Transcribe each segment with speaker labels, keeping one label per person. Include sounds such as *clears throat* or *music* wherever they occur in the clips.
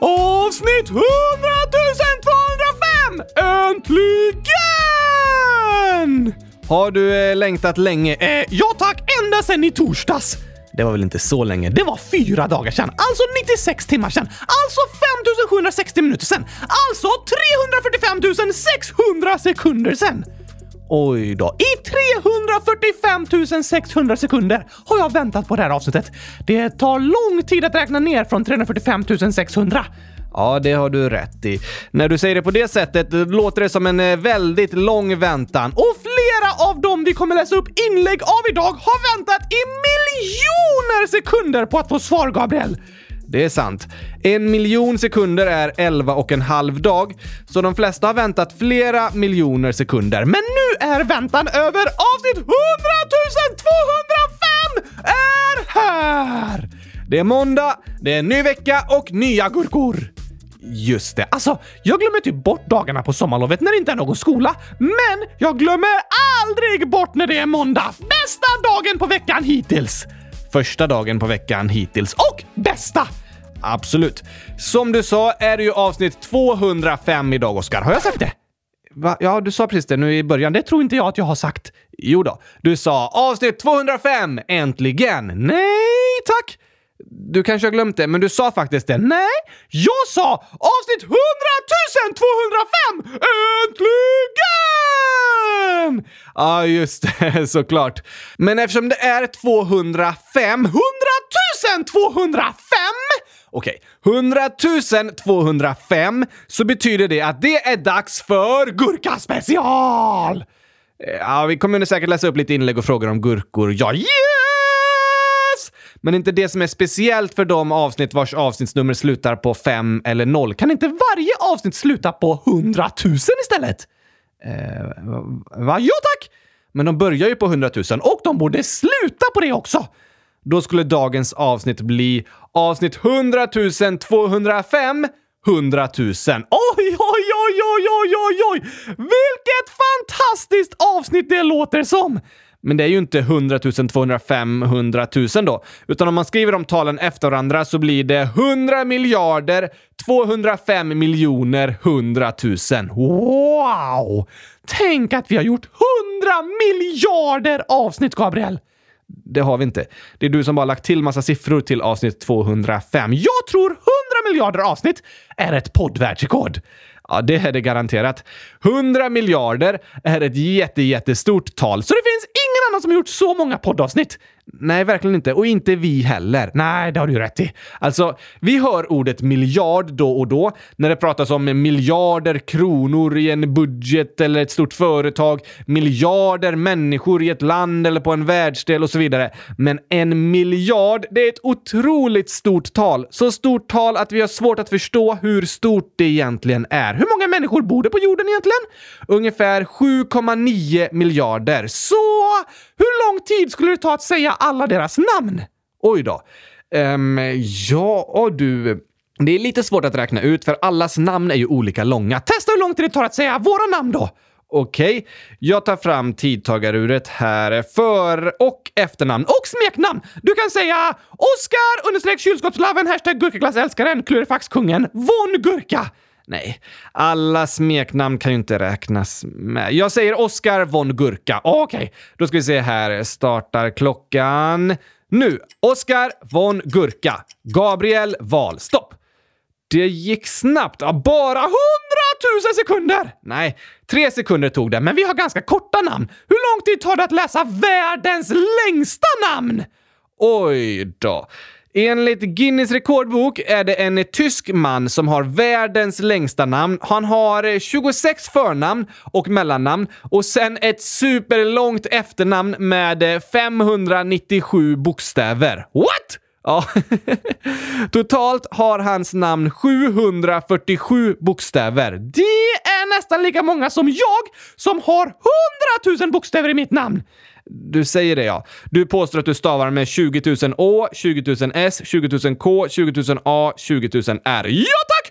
Speaker 1: Avsnitt 100 205! Äntligen! Har du eh, längtat länge? Eh, ja tack, ända sedan i torsdags. Det var väl inte så länge? Det var fyra dagar sedan, alltså 96 timmar sedan, alltså 5760 minuter sedan, alltså 345 600 sekunder sedan. Oj då. I 345 600 sekunder har jag väntat på det här avsnittet. Det tar lång tid att räkna ner från 345 600. Ja, det har du rätt i. När du säger det på det sättet eh, låter det som en eh, väldigt lång väntan. Och flera av dem vi kommer läsa upp inlägg av idag har väntat i miljoner sekunder på att få svar, Gabriel. Det är sant. En miljon sekunder är 11 och en halv dag, så de flesta har väntat flera miljoner sekunder. Men nu är väntan över! Avsnitt 100 205 är här! Det är måndag, det är en ny vecka och nya gurkor. Just det. Alltså, jag glömmer typ bort dagarna på sommarlovet när det inte är någon skola. Men jag glömmer aldrig bort när det är måndag. Bästa dagen på veckan hittills! Första dagen på veckan hittills och bästa! Absolut. Som du sa är det ju avsnitt 205 idag, Oskar. Har jag sagt det? Va? Ja, du sa precis det nu i början. Det tror inte jag att jag har sagt. Jo då, du sa avsnitt 205! Äntligen! Nej, tack! Du kanske har glömt det, men du sa faktiskt det. Nej, jag sa avsnitt 100 205! Äntligen! Ja, ah, just det, *laughs* såklart. Men eftersom det är 205, 100 205! Okej, okay. 100 205 så betyder det att det är dags för Gurka special! Eh, ja, vi kommer säkert läsa upp lite inlägg och frågor om gurkor. Ja, yes! Men inte det som är speciellt för de avsnitt vars avsnittsnummer slutar på 5 eller 0. Kan inte varje avsnitt sluta på 100 000 istället? Eh, va? Ja tack! Men de börjar ju på 100 000 och de borde sluta på det också! Då skulle dagens avsnitt bli avsnitt 100 205 100 000. Oj, oj, oj, oj, oj, oj, oj! Vilket fantastiskt avsnitt det låter som! Men det är ju inte 100 205 100 000 då, utan om man skriver de talen efter varandra så blir det 100 miljarder 205 miljoner 100 000. Wow! Tänk att vi har gjort 100 miljarder avsnitt, Gabriel! Det har vi inte. Det är du som bara lagt till massa siffror till avsnitt 205. Jag tror 100 miljarder avsnitt är ett poddvärldsrekord. Ja, det är det garanterat. 100 miljarder är ett jätte, jättestort tal, så det finns ingen annan som har gjort så många poddavsnitt. Nej, verkligen inte. Och inte vi heller. Nej, det har du rätt i. Alltså, vi hör ordet miljard då och då när det pratas om miljarder kronor i en budget eller ett stort företag, miljarder människor i ett land eller på en världsdel och så vidare. Men en miljard, det är ett otroligt stort tal. Så stort tal att vi har svårt att förstå hur stort det egentligen är. Hur många människor bor det på jorden egentligen? Ungefär 7,9 miljarder. Så hur lång tid skulle det ta att säga alla deras namn? Oj då. Um, ja, du. Det är lite svårt att räkna ut för allas namn är ju olika långa. Testa hur lång tid det tar att säga våra namn då! Okej, okay. jag tar fram tidtagaruret här. För och efternamn och smeknamn. Du kan säga Oskar understreck kylskåpslaven hashtag gurkaglassälskaren klurifaxkungen von Gurka. Nej, alla smeknamn kan ju inte räknas med. Jag säger Oskar von Gurka. Okej, okay. då ska vi se här. Startar klockan nu. Oskar von Gurka. Gabriel Wahl. Stopp! Det gick snabbt. Ja, bara hundratusen sekunder! Nej, tre sekunder tog det, men vi har ganska korta namn. Hur lång tid tar det att läsa världens längsta namn? Oj då. Enligt Guinness rekordbok är det en tysk man som har världens längsta namn. Han har eh, 26 förnamn och mellannamn och sen ett superlångt efternamn med eh, 597 bokstäver. What? Ja. *laughs* Totalt har hans namn 747 bokstäver. Det är nästan lika många som jag som har 100 000 bokstäver i mitt namn. Du säger det ja. Du påstår att du stavar med 20 000 Å, 20 000 S, 20 000 K, 20 000 A, 20 000 R. Ja tack!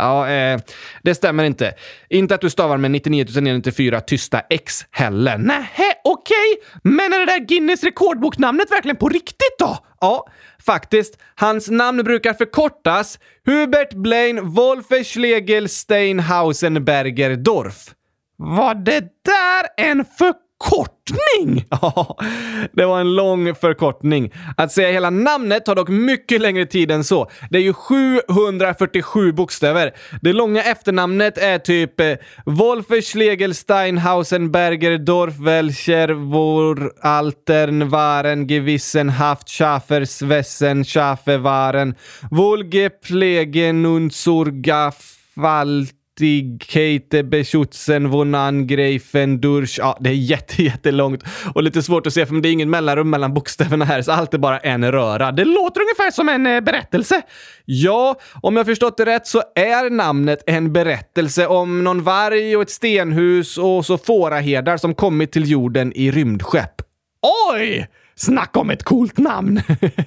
Speaker 1: Ja, eh, det stämmer inte. Inte att du stavar med 99994 tysta X heller.
Speaker 2: Nähä, okej. Men är det där Guinness rekordboknamnet verkligen på riktigt då?
Speaker 1: Ja, faktiskt. Hans namn brukar förkortas Hubert Blaine Wolferschlegel Steinhausenberger Dorf.
Speaker 2: Var det där en förkortning? *laughs*
Speaker 1: Ja, det var en lång förkortning. Att säga hela namnet tar dock mycket längre tid än så. Det är ju 747 bokstäver. Det långa efternamnet är typ eh, Wolfer Schlegel Steinhausenberger Dorf Welcher Vor Waren Gewissen Haft Schafer Svessen Schafer Waren Volge Plegen Unsurga Falt Kate Beschutzen, Vonan, Greifen, Dursch. Ja, det är jätte, *laughs* jättelångt och lite svårt att se för det är ingen mellanrum mellan bokstäverna här, så allt är bara en röra.
Speaker 2: Det låter ungefär som en eh, berättelse.
Speaker 1: Ja, om jag förstått det rätt så är namnet en berättelse om någon varg och ett stenhus och så fåraherdar som kommit till jorden i rymdskepp.
Speaker 2: Oj! Snacka om ett coolt namn!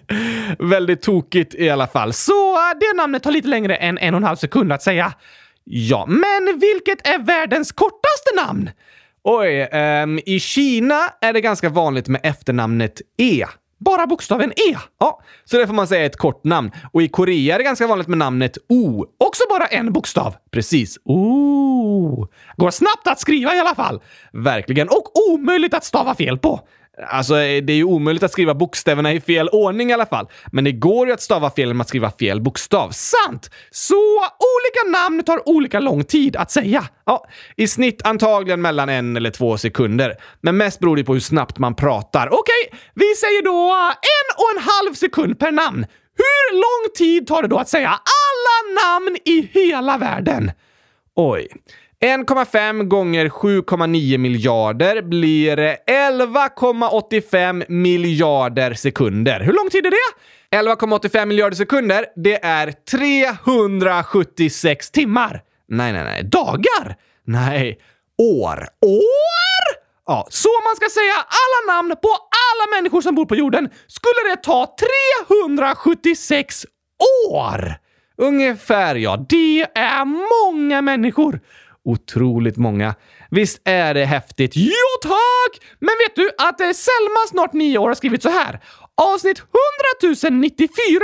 Speaker 2: *laughs*
Speaker 1: Väldigt tokigt i alla fall.
Speaker 2: Så eh, det namnet tar lite längre än en och en halv sekund att säga. Ja, men vilket är världens kortaste namn?
Speaker 1: Oj, um, i Kina är det ganska vanligt med efternamnet E.
Speaker 2: Bara bokstaven E?
Speaker 1: Ja, så det får man säga är ett kort namn. Och i Korea är det ganska vanligt med namnet O.
Speaker 2: Också bara en bokstav?
Speaker 1: Precis.
Speaker 2: O. Går snabbt att skriva i alla fall.
Speaker 1: Verkligen.
Speaker 2: Och omöjligt att stava fel på.
Speaker 1: Alltså, eh, det är ju omöjligt att skriva bokstäverna i fel ordning i alla fall. Men det går ju att stava fel genom att skriva fel bokstav.
Speaker 2: Sant! Så olika namn tar olika lång tid att säga.
Speaker 1: Ja, i snitt antagligen mellan en eller två sekunder. Men mest beror det på hur snabbt man pratar.
Speaker 2: Okej, vi säger då en och en halv sekund per namn. Hur lång tid tar det då att säga alla namn i hela världen?
Speaker 1: Oj. 1,5 gånger 7,9 miljarder blir 11,85 miljarder sekunder. Hur lång tid är det? 11,85 miljarder sekunder, det är 376 timmar.
Speaker 2: Nej, nej, nej. Dagar?
Speaker 1: Nej, år.
Speaker 2: År? Ja, så man ska säga alla namn på alla människor som bor på jorden skulle det ta 376 år!
Speaker 1: Ungefär, ja.
Speaker 2: Det är många människor
Speaker 1: otroligt många. Visst är det häftigt?
Speaker 2: Jo tack! Men vet du att eh, Selma, snart nio år, har skrivit så här. Avsnitt 100 094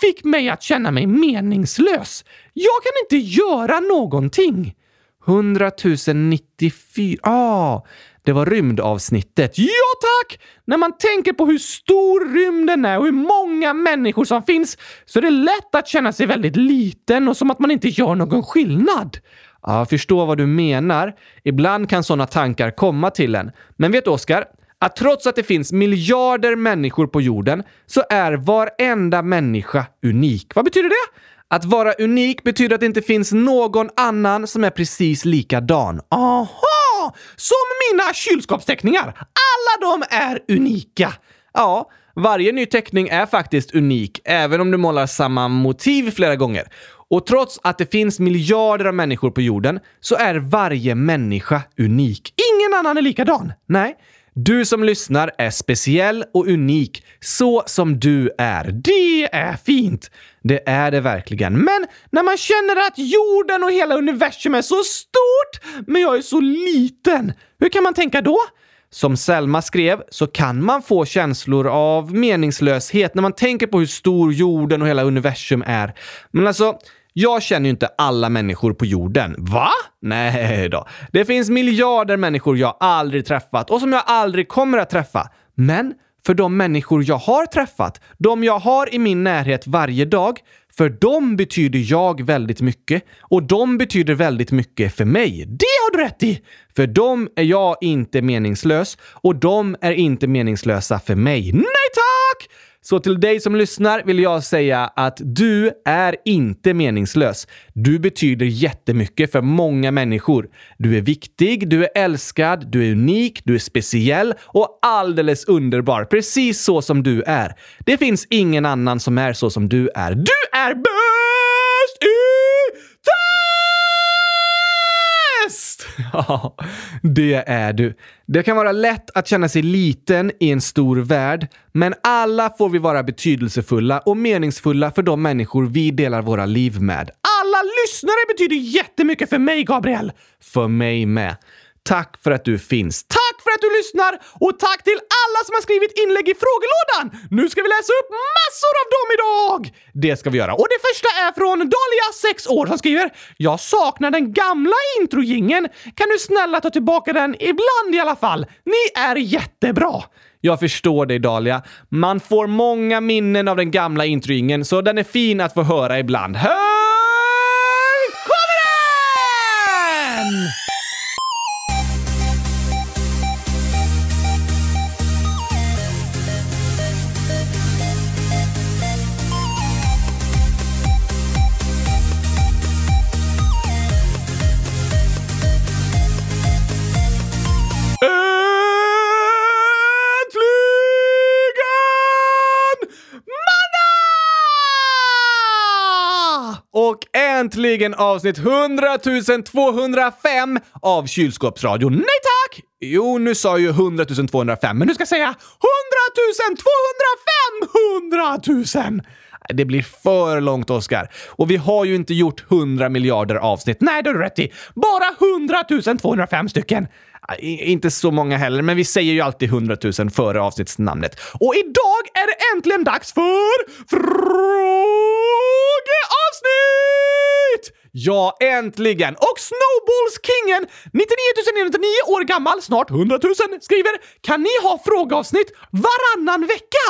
Speaker 2: fick mig att känna mig meningslös. Jag kan inte göra någonting.
Speaker 1: 100 094... Ah, det var rymdavsnittet.
Speaker 2: Ja tack! När man tänker på hur stor rymden är och hur många människor som finns så är det lätt att känna sig väldigt liten och som att man inte gör någon skillnad.
Speaker 1: Ja, jag förstår vad du menar. Ibland kan sådana tankar komma till en. Men vet du, Oskar? Att trots att det finns miljarder människor på jorden så är varenda människa unik. Vad betyder det? Att vara unik betyder att det inte finns någon annan som är precis likadan.
Speaker 2: Aha! Som mina kylskåpsteckningar! Alla de är unika!
Speaker 1: Ja, varje ny teckning är faktiskt unik, även om du målar samma motiv flera gånger. Och trots att det finns miljarder av människor på jorden så är varje människa unik.
Speaker 2: Ingen annan är likadan.
Speaker 1: Nej, du som lyssnar är speciell och unik så som du är.
Speaker 2: Det är fint!
Speaker 1: Det är det verkligen.
Speaker 2: Men när man känner att jorden och hela universum är så stort, men jag är så liten, hur kan man tänka då?
Speaker 1: Som Selma skrev så kan man få känslor av meningslöshet när man tänker på hur stor jorden och hela universum är. Men alltså, jag känner ju inte alla människor på jorden.
Speaker 2: Va?
Speaker 1: Nej då. Det finns miljarder människor jag aldrig träffat och som jag aldrig kommer att träffa. Men för de människor jag har träffat, de jag har i min närhet varje dag, för dem betyder jag väldigt mycket och de betyder väldigt mycket för mig.
Speaker 2: Det har du rätt i!
Speaker 1: För dem är jag inte meningslös och de är inte meningslösa för mig.
Speaker 2: Nej tack!
Speaker 1: Så till dig som lyssnar vill jag säga att du är inte meningslös. Du betyder jättemycket för många människor. Du är viktig, du är älskad, du är unik, du är speciell och alldeles underbar. Precis så som du är. Det finns ingen annan som är så som du är.
Speaker 2: Du är bäst *laughs*
Speaker 1: Ja, det är du. Det kan vara lätt att känna sig liten i en stor värld, men alla får vi vara betydelsefulla och meningsfulla för de människor vi delar våra liv med.
Speaker 2: Alla lyssnare betyder jättemycket för mig, Gabriel.
Speaker 1: För mig med. Tack för att du finns.
Speaker 2: Tack för att du lyssnar och tack till alla som har skrivit inlägg i frågelådan! Nu ska vi läsa upp massor av dem idag!
Speaker 1: Det ska vi göra.
Speaker 2: Och det första är från Dahlia, 6 år, som skriver “Jag saknar den gamla introjingen. Kan du snälla ta tillbaka den ibland i alla fall? Ni är jättebra!”
Speaker 1: Jag förstår dig Dahlia. Man får många minnen av den gamla introjingen, så den är fin att få höra ibland. Hör Och äntligen avsnitt 100 205 av Kylskåpsradion. Nej tack! Jo, nu sa jag ju 100 205, men nu ska jag säga 100 205 100 000! Det blir för långt, Oscar. Och vi har ju inte gjort 100 miljarder avsnitt.
Speaker 2: Nej, det har du rätt i. Bara 100 205 stycken.
Speaker 1: Ah, inte så många heller, men vi säger ju alltid 100 000 före avsnittsnamnet.
Speaker 2: Och idag är det äntligen dags för avsnitt!
Speaker 1: Ja, äntligen!
Speaker 2: Och Snowballskingen, 99 999 år gammal, snart 100 000, skriver “Kan ni ha frågeavsnitt varannan vecka?”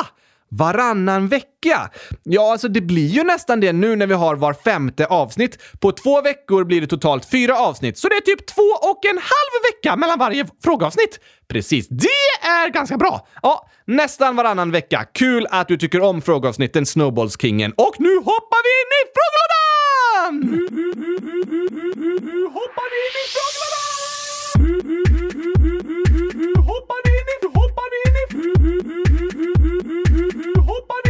Speaker 1: Varannan vecka? Ja, alltså det blir ju nästan det nu när vi har var femte avsnitt. På två veckor blir det totalt fyra avsnitt,
Speaker 2: så det är typ två och en halv vecka mellan varje frågeavsnitt.
Speaker 1: Precis, det är ganska bra! Ja, nästan varannan vecka. Kul att du tycker om frågeavsnitten Snowballskingen.
Speaker 2: Och nu hoppar vi in i frågelådan! Hoppar vi in i frågelådan! Hoppar in i... Hoppar vi in i... Hoppar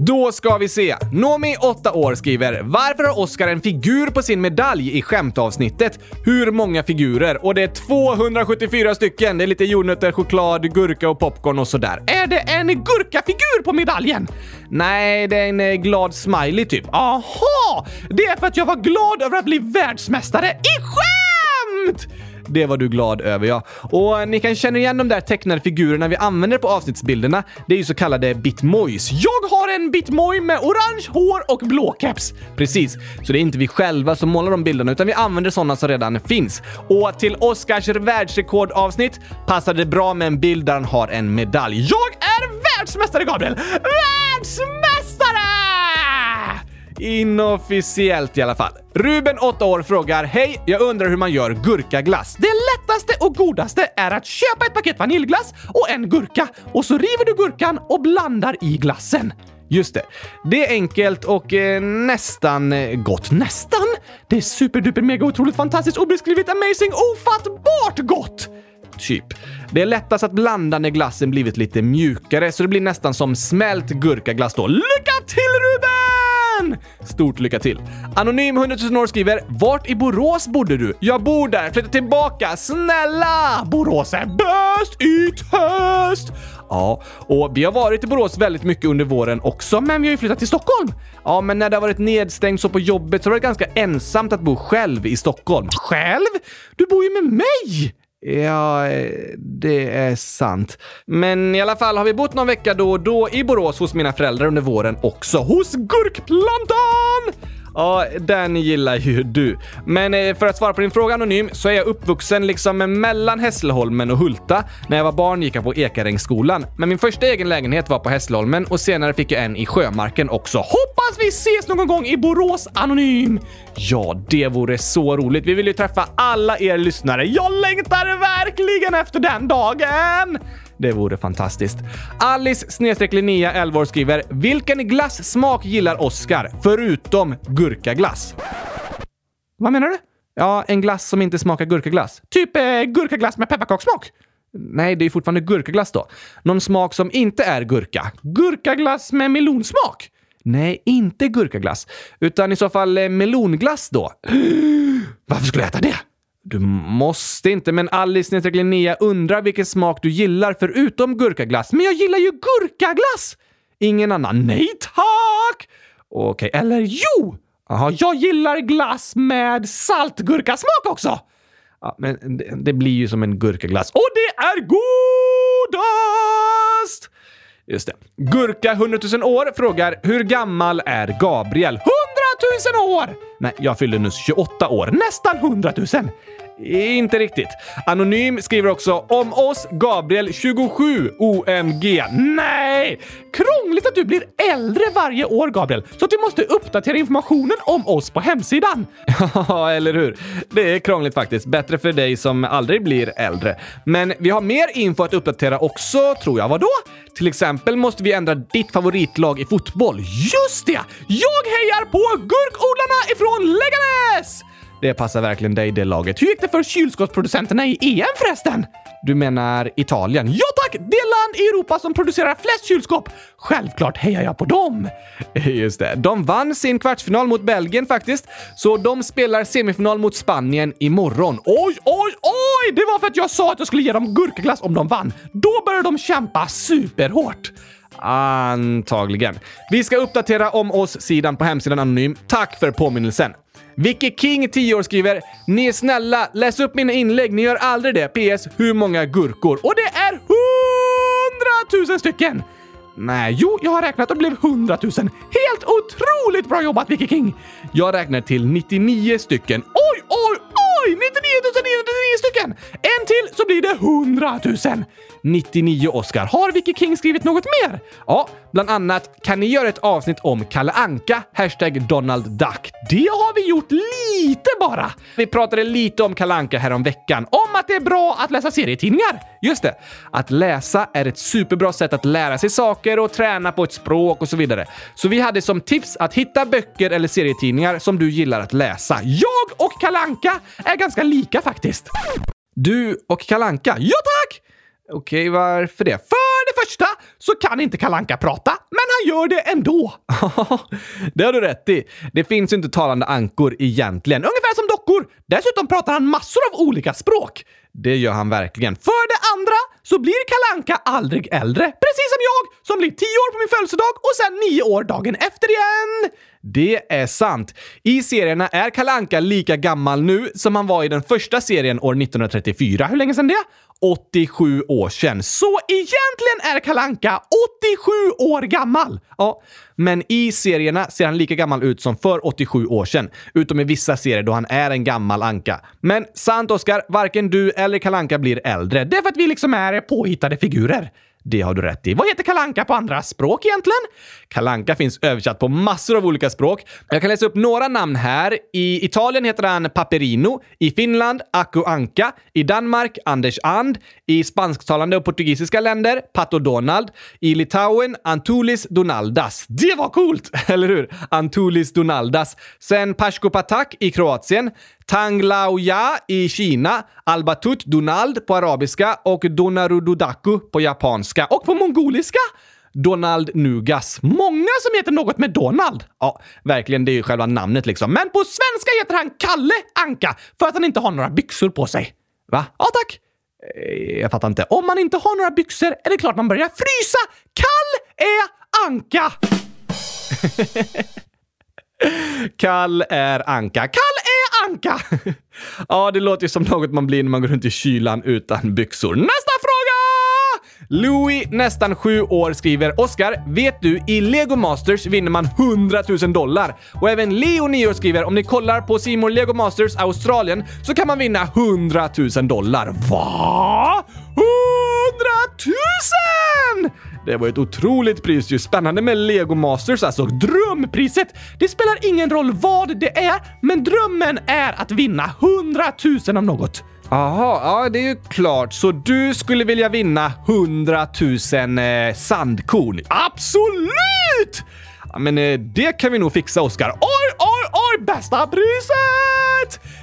Speaker 1: Då ska vi se. Nomi, 8 år, skriver “Varför har Oscar en figur på sin medalj i skämtavsnittet? Hur många figurer? Och det är 274 stycken. Det är lite jordnötter, choklad, gurka och popcorn och sådär.
Speaker 2: Är det en gurkafigur på medaljen?
Speaker 1: Nej, det är en eh, glad smiley typ.
Speaker 2: Aha! Det är för att jag var glad över att bli världsmästare i skämt!
Speaker 1: Det var du glad över ja. Och eh, ni kan känna igen de där tecknade figurerna vi använder på avsnittsbilderna. Det är ju så kallade bitmojs.
Speaker 2: Jag har en bitmoj med orange hår och blå keps.
Speaker 1: Precis, så det är inte vi själva som målar de bilderna utan vi använder sådana som redan finns. Och till Oscars världsrekordavsnitt passade det bra med en bild där han har en medalj.
Speaker 2: Jag är världsmästare, Gabriel! Världsmästare!
Speaker 1: Inofficiellt i alla fall. Ruben, 8 år, frågar “Hej, jag undrar hur man gör gurkaglass?”
Speaker 2: Det lättaste och godaste är att köpa ett paket vaniljglass och en gurka och så river du gurkan och blandar i glassen.
Speaker 1: Just det. Det är enkelt och eh, nästan eh, gott.
Speaker 2: Nästan? Det är superduper mega otroligt fantastiskt obeskrivligt amazing ofattbart gott!
Speaker 1: Typ. Det är lättast att blanda när glassen blivit lite mjukare så det blir nästan som smält gurkaglass då. Lycka till Ruben! Stort lycka till. Anonym 100 000 år skriver “Vart i Borås bodde du? Jag bor där, flytta tillbaka, snälla!
Speaker 2: Borås är bäst i test!
Speaker 1: Ja, och vi har varit i Borås väldigt mycket under våren också, men vi har ju flyttat till Stockholm. Ja, men när det har varit nedstängt så på jobbet så har det varit ganska ensamt att bo själv i Stockholm.
Speaker 2: Själv? Du bor ju med mig!
Speaker 1: Ja, det är sant. Men i alla fall har vi bott någon vecka då och då i Borås hos mina föräldrar under våren också. Hos Gurkplantan! Ja, den gillar ju du. Men eh, för att svara på din fråga anonym så är jag uppvuxen liksom mellan Hässleholmen och Hulta. När jag var barn gick jag på Ekarängsskolan. Men min första egen lägenhet var på Hässleholmen och senare fick jag en i Sjömarken också.
Speaker 2: Hoppas vi ses någon gång i Borås anonym!
Speaker 1: Ja, det vore så roligt. Vi vill ju träffa alla er lyssnare.
Speaker 2: Jag längtar verkligen efter den dagen!
Speaker 1: Det vore fantastiskt. Alice snedstreck Linnea 11 år skriver “Vilken glassmak gillar Oscar förutom gurkaglass?”
Speaker 2: Vad menar du?
Speaker 1: Ja, en glass som inte smakar gurkaglass.
Speaker 2: Typ eh, gurkaglass med pepparkakssmak?
Speaker 1: Nej, det är fortfarande gurkaglass då. Någon smak som inte är gurka.
Speaker 2: Gurkaglass med melonsmak?
Speaker 1: Nej, inte gurkaglass. Utan i så fall eh, melonglass då. *gasps*
Speaker 2: Varför skulle jag äta det?
Speaker 1: Du måste inte, men Alice Linnea undrar vilken smak du gillar förutom gurkaglass.
Speaker 2: Men jag gillar ju gurkaglass!
Speaker 1: Ingen annan?
Speaker 2: Nej tack!
Speaker 1: Okej,
Speaker 2: eller jo! Aha, jag gillar glass med saltgurkasmak också!
Speaker 1: Ja, men det, det, blir ju som en gurkaglass.
Speaker 2: Och det är godast!
Speaker 1: Just det. Gurka 100 000 år frågar hur gammal är Gabriel? 100
Speaker 2: 000 år!
Speaker 1: Nej, jag fyllde nyss 28 år.
Speaker 2: Nästan 100 000.
Speaker 1: Inte riktigt. Anonym skriver också om oss Gabriel 27 OMG.
Speaker 2: Nej! Krångligt att du blir äldre varje år, Gabriel, så att du måste uppdatera informationen om oss på hemsidan. *laughs*
Speaker 1: Ja, eller hur? Det är krångligt faktiskt. Bättre för dig som aldrig blir äldre. Men vi har mer info att uppdatera också, tror jag. Vadå? Till exempel måste vi ändra ditt favoritlag i fotboll.
Speaker 2: Just det! Jag hejar på gurkodlarna ifrån Leganes!
Speaker 1: Det passar verkligen dig, det laget.
Speaker 2: Hur gick det för kylskåpsproducenterna i EM förresten?
Speaker 1: Du menar Italien?
Speaker 2: Ja tack! Det land i Europa som producerar flest kylskåp. Självklart hejar jag på dem. *laughs*
Speaker 1: Just det. De vann sin kvartsfinal mot Belgien faktiskt, så de spelar semifinal mot Spanien imorgon.
Speaker 2: Oj, oj, oj! Det var för att jag sa att jag skulle ge dem gurkaglass om de vann. Då började de kämpa superhårt.
Speaker 1: Antagligen. Vi ska uppdatera om oss-sidan på hemsidan Anonym. Tack för påminnelsen. Vicky King, 10 år, skriver “Ni är snälla, läs upp mina inlägg. Ni gör aldrig det. PS. Hur många gurkor?”
Speaker 2: Och det är 100 000 stycken! Nej, jo, jag har räknat och det blev 100 000. Helt otroligt bra jobbat, Vicky King!
Speaker 1: Jag räknar till 99 stycken.
Speaker 2: Oj, oj, oj! 99 stycken! En till så blir det 100 000!
Speaker 1: 99 Oscar. Har Vicky King skrivit något mer? Ja, bland annat kan ni göra ett avsnitt om Kalle Anka? Hashtag Donald Duck.
Speaker 2: Det har vi gjort lite bara.
Speaker 1: Vi pratade lite om Kalle Anka häromveckan om.
Speaker 2: Om att det är bra att läsa serietidningar.
Speaker 1: Just det. Att läsa är ett superbra sätt att lära sig saker och träna på ett språk och så vidare. Så vi hade som tips att hitta böcker eller serietidningar som du gillar att läsa.
Speaker 2: Jag och Kalle Anka är ganska lika faktiskt.
Speaker 1: Du och Kalanka?
Speaker 2: Ja tack!
Speaker 1: Okej, varför det?
Speaker 2: För det första så kan inte Kalanka prata, men han gör det ändå. *laughs*
Speaker 1: det har du rätt i. Det finns ju inte talande ankor egentligen.
Speaker 2: Ungefär som dockor. Dessutom pratar han massor av olika språk.
Speaker 1: Det gör han verkligen.
Speaker 2: För det andra så blir Kalanka aldrig äldre. Precis som jag som blir tio år på min födelsedag och sen nio år dagen efter igen.
Speaker 1: Det är sant. I serierna är Kalanka lika gammal nu som han var i den första serien år 1934.
Speaker 2: Hur länge sedan det?
Speaker 1: 87 år sedan.
Speaker 2: Så egentligen är Kalanka 87 år gammal!
Speaker 1: Ja, men i serierna ser han lika gammal ut som för 87 år sedan. Utom i vissa serier då han är en gammal anka. Men sant Oskar, varken du eller Kalanka blir äldre.
Speaker 2: Det är för att vi liksom är påhittade figurer.
Speaker 1: Det har du rätt i.
Speaker 2: Vad heter kalanka på andra språk egentligen?
Speaker 1: Kalanka finns översatt på massor av olika språk. Jag kan läsa upp några namn här. I Italien heter han Paperino, i Finland Aku Anka, i Danmark Anders And, i spansktalande och portugisiska länder Pato Donald, i Litauen Antulis Donaldas.
Speaker 2: Det var coolt! *laughs*
Speaker 1: Eller hur? Antulis Donaldas. Sen Pasko Patak i Kroatien, Tang Lao Ya i Kina, Albatut Donald på arabiska och Donarududaku på japanska.
Speaker 2: Och på mongoliska?
Speaker 1: Donald Nugas.
Speaker 2: Många som heter något med Donald.
Speaker 1: Ja, verkligen. Det är ju själva namnet liksom.
Speaker 2: Men på svenska heter han Kalle Anka för att han inte har några byxor på sig.
Speaker 1: Va?
Speaker 2: Ja, tack.
Speaker 1: Eh, jag fattar inte.
Speaker 2: Om man inte har några byxor är det klart man börjar frysa. Kall är Anka! *laughs*
Speaker 1: Kall är Anka.
Speaker 2: Kall är Anka! *laughs*
Speaker 1: ja, det låter ju som något man blir när man går runt i kylan utan byxor.
Speaker 2: Nästa fråga!
Speaker 1: Louis, nästan sju år, skriver Oskar, vet du, i Lego Masters vinner man 100 000 dollar. Och även Leo, 9 år, skriver om ni kollar på Simon Lego Masters Australien så kan man vinna 100 000 dollar.
Speaker 2: Va? 100 000!
Speaker 1: Det var ett otroligt pris ju. Spännande med Lego Masters alltså.
Speaker 2: Drömpriset! Det spelar ingen roll vad det är, men drömmen är att vinna 100 000 av något.
Speaker 1: Jaha, ja det är ju klart. Så du skulle vilja vinna 100 000 eh, sandkorn?
Speaker 2: Absolut!
Speaker 1: Ja, men eh, det kan vi nog fixa, Oskar.
Speaker 2: Oj, oj, oj! Bästa priset!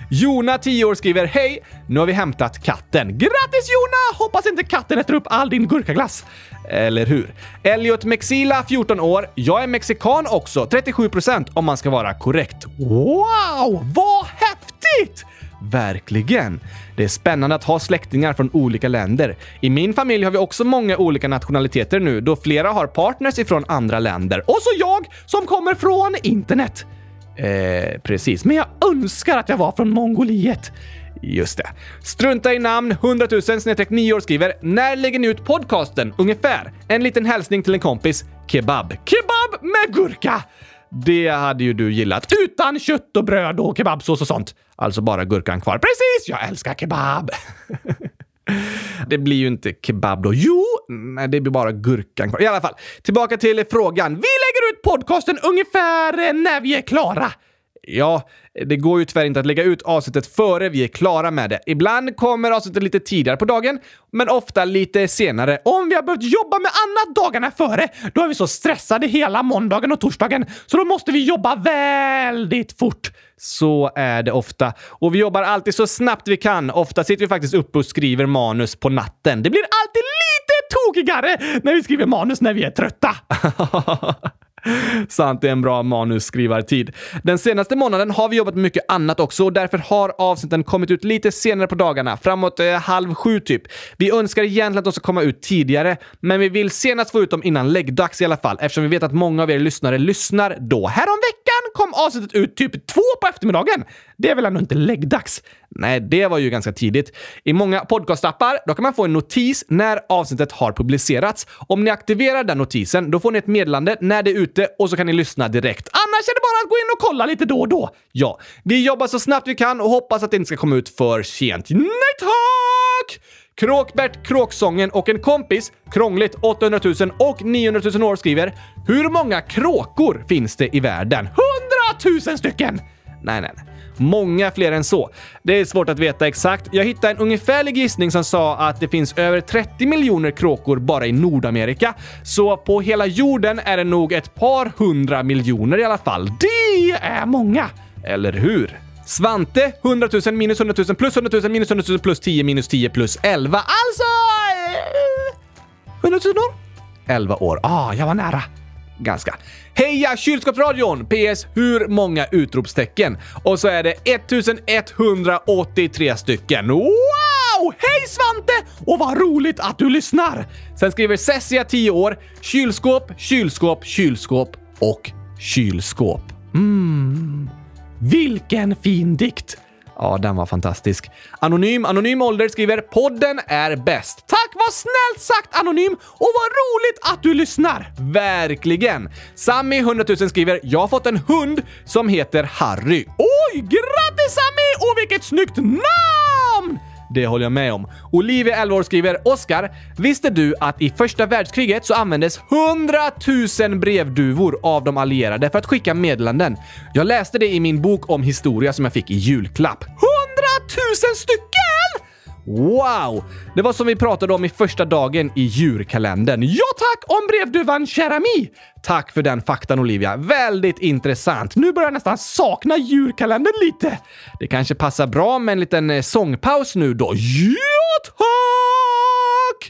Speaker 1: Jona, 10 år, skriver Hej! Nu har vi hämtat katten.
Speaker 2: Grattis Jona! Hoppas inte katten äter upp all din gurkaglass.
Speaker 1: Eller hur? Elliot Mexila, 14 år. Jag är mexikan också, 37% om man ska vara korrekt.
Speaker 2: Wow, vad häftigt!
Speaker 1: Verkligen! Det är spännande att ha släktingar från olika länder. I min familj har vi också många olika nationaliteter nu, då flera har partners ifrån andra länder.
Speaker 2: Och så jag som kommer från internet.
Speaker 1: Eh, precis.
Speaker 2: Men jag önskar att jag var från Mongoliet.
Speaker 1: Just det. Strunta i namn, 100 000 snedstreck 9 år skriver “När lägger ni ut podcasten? Ungefär. En liten hälsning till en kompis. Kebab.
Speaker 2: Kebab med gurka!
Speaker 1: Det hade ju du gillat.
Speaker 2: Utan kött och bröd och kebabsås och sånt.
Speaker 1: Alltså bara gurkan kvar.
Speaker 2: Precis! Jag älskar kebab! *laughs*
Speaker 1: Det blir ju inte kebab då. Jo, nej, det blir bara gurkan kvar. I alla fall, tillbaka till frågan.
Speaker 2: Vi lägger ut podcasten ungefär när vi är klara.
Speaker 1: Ja, det går ju tyvärr inte att lägga ut avsnittet före vi är klara med det. Ibland kommer avsnittet lite tidigare på dagen, men ofta lite senare.
Speaker 2: Om vi har behövt jobba med annat dagarna före, då är vi så stressade hela måndagen och torsdagen, så då måste vi jobba väldigt fort.
Speaker 1: Så är det ofta. Och vi jobbar alltid så snabbt vi kan. Ofta sitter vi faktiskt uppe och skriver manus på natten.
Speaker 2: Det blir alltid lite tokigare när vi skriver manus när vi är trötta. *laughs*
Speaker 1: Sant, det är en bra manusskrivartid. Den senaste månaden har vi jobbat med mycket annat också och därför har avsnitten kommit ut lite senare på dagarna, framåt eh, halv sju typ. Vi önskar egentligen att de ska komma ut tidigare, men vi vill senast få ut dem innan läggdags i alla fall, eftersom vi vet att många av er lyssnare lyssnar då.
Speaker 2: Häromveckan kom avsnittet ut typ två på eftermiddagen. Det är väl ändå inte läggdags?
Speaker 1: Nej, det var ju ganska tidigt. I många podcastappar då kan man få en notis när avsnittet har publicerats. Om ni aktiverar den notisen, då får ni ett meddelande när det är ute och så kan ni lyssna direkt.
Speaker 2: Annars är det bara att gå in och kolla lite då och då.
Speaker 1: Ja, vi jobbar så snabbt vi kan och hoppas att det inte ska komma ut för sent.
Speaker 2: Nej tack!
Speaker 1: Kråkbert, Kråksången och en kompis, Krångligt 800 000 och 900 000 år skriver Hur många kråkor finns det i världen?
Speaker 2: 100 000 stycken!
Speaker 1: Nej, nej, nej. Många fler än så. Det är svårt att veta exakt. Jag hittade en ungefärlig gissning som sa att det finns över 30 miljoner kråkor bara i Nordamerika. Så på hela jorden är det nog ett par hundra miljoner i alla fall.
Speaker 2: Det är många!
Speaker 1: Eller hur? Svante, 100 000 minus 100 000 plus 100 000 minus 100 000 plus 10 minus 10 plus 11.
Speaker 2: Alltså... Eh, 100 000 år?
Speaker 1: 11 år.
Speaker 2: Ah, jag var nära.
Speaker 1: Ganska. Heja kylskåpsradion! PS. Hur många utropstecken? Och så är det 1183 stycken.
Speaker 2: Wow! Hej Svante! Och vad roligt att du lyssnar!
Speaker 1: Sen skriver Cessia, 10 år, kylskåp, kylskåp, kylskåp och kylskåp.
Speaker 2: Mm. Vilken fin dikt!
Speaker 1: Ja, den var fantastisk. Anonym, anonym ålder skriver “Podden är bäst”.
Speaker 2: Tack, vad snällt sagt Anonym! Och vad roligt att du lyssnar!
Speaker 1: Verkligen! Sammy, 100 000 skriver “Jag har fått en hund som heter Harry”.
Speaker 2: Oj, grattis Sammy! Och vilket snyggt namn!
Speaker 1: Det håller jag med om. Olivia, 11 år, skriver “Oskar, visste du att i första världskriget så användes 100 000 brevduvor av de allierade för att skicka meddelanden? Jag läste det i min bok om historia som jag fick i julklapp. 100
Speaker 2: 000 stycken!
Speaker 1: Wow! Det var som vi pratade om i första dagen i djurkalendern.
Speaker 2: Ja tack, om brevduvan Cherami!
Speaker 1: Tack för den faktan Olivia. Väldigt intressant.
Speaker 2: Nu börjar jag nästan sakna djurkalendern lite.
Speaker 1: Det kanske passar bra med en liten eh, sångpaus nu då.
Speaker 2: Ja tack!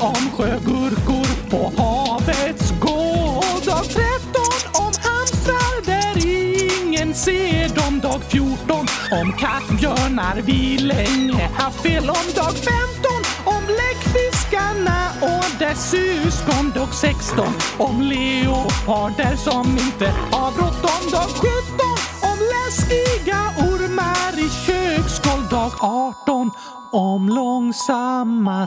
Speaker 2: Om
Speaker 1: sjögurkor på havets gård. Dag 13 om hamstrar där ingen ser dem. Dag 14 om kattbjörnar vi länge haft fel om. Dag 15 om bläckfiskarna och dess syskon. Dag 16 om leoparder som inte har bråttom. Dag 17 om läskiga ormar i köksgolv. Dag 18 om långsamma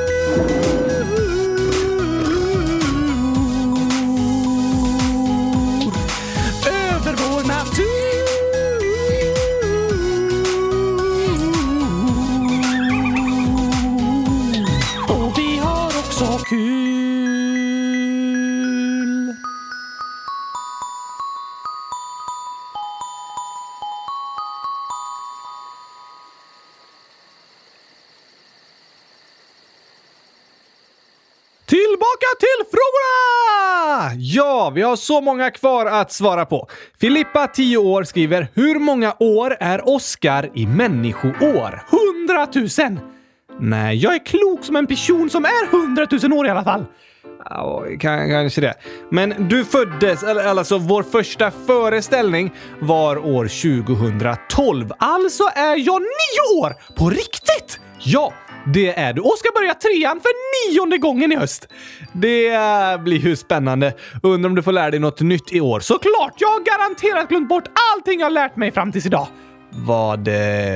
Speaker 1: Música vi har
Speaker 3: så många kvar att svara på. Filippa, 10 år, skriver “Hur många år är Oscar i människoår?”
Speaker 1: Hundratusen! Nej, jag är klok som en person som är hundratusen år i alla fall.
Speaker 3: Ja, kanske det. Men du föddes, eller alltså vår första föreställning var år 2012.
Speaker 1: Alltså är jag nio år! På riktigt?
Speaker 3: Ja, det är du.
Speaker 1: Och ska börja trean för nionde gången i höst.
Speaker 3: Det blir ju spännande. Undrar om du får lära dig något nytt i år.
Speaker 1: Såklart! Jag har garanterat glömt bort allting jag lärt mig fram tills idag.
Speaker 3: Vad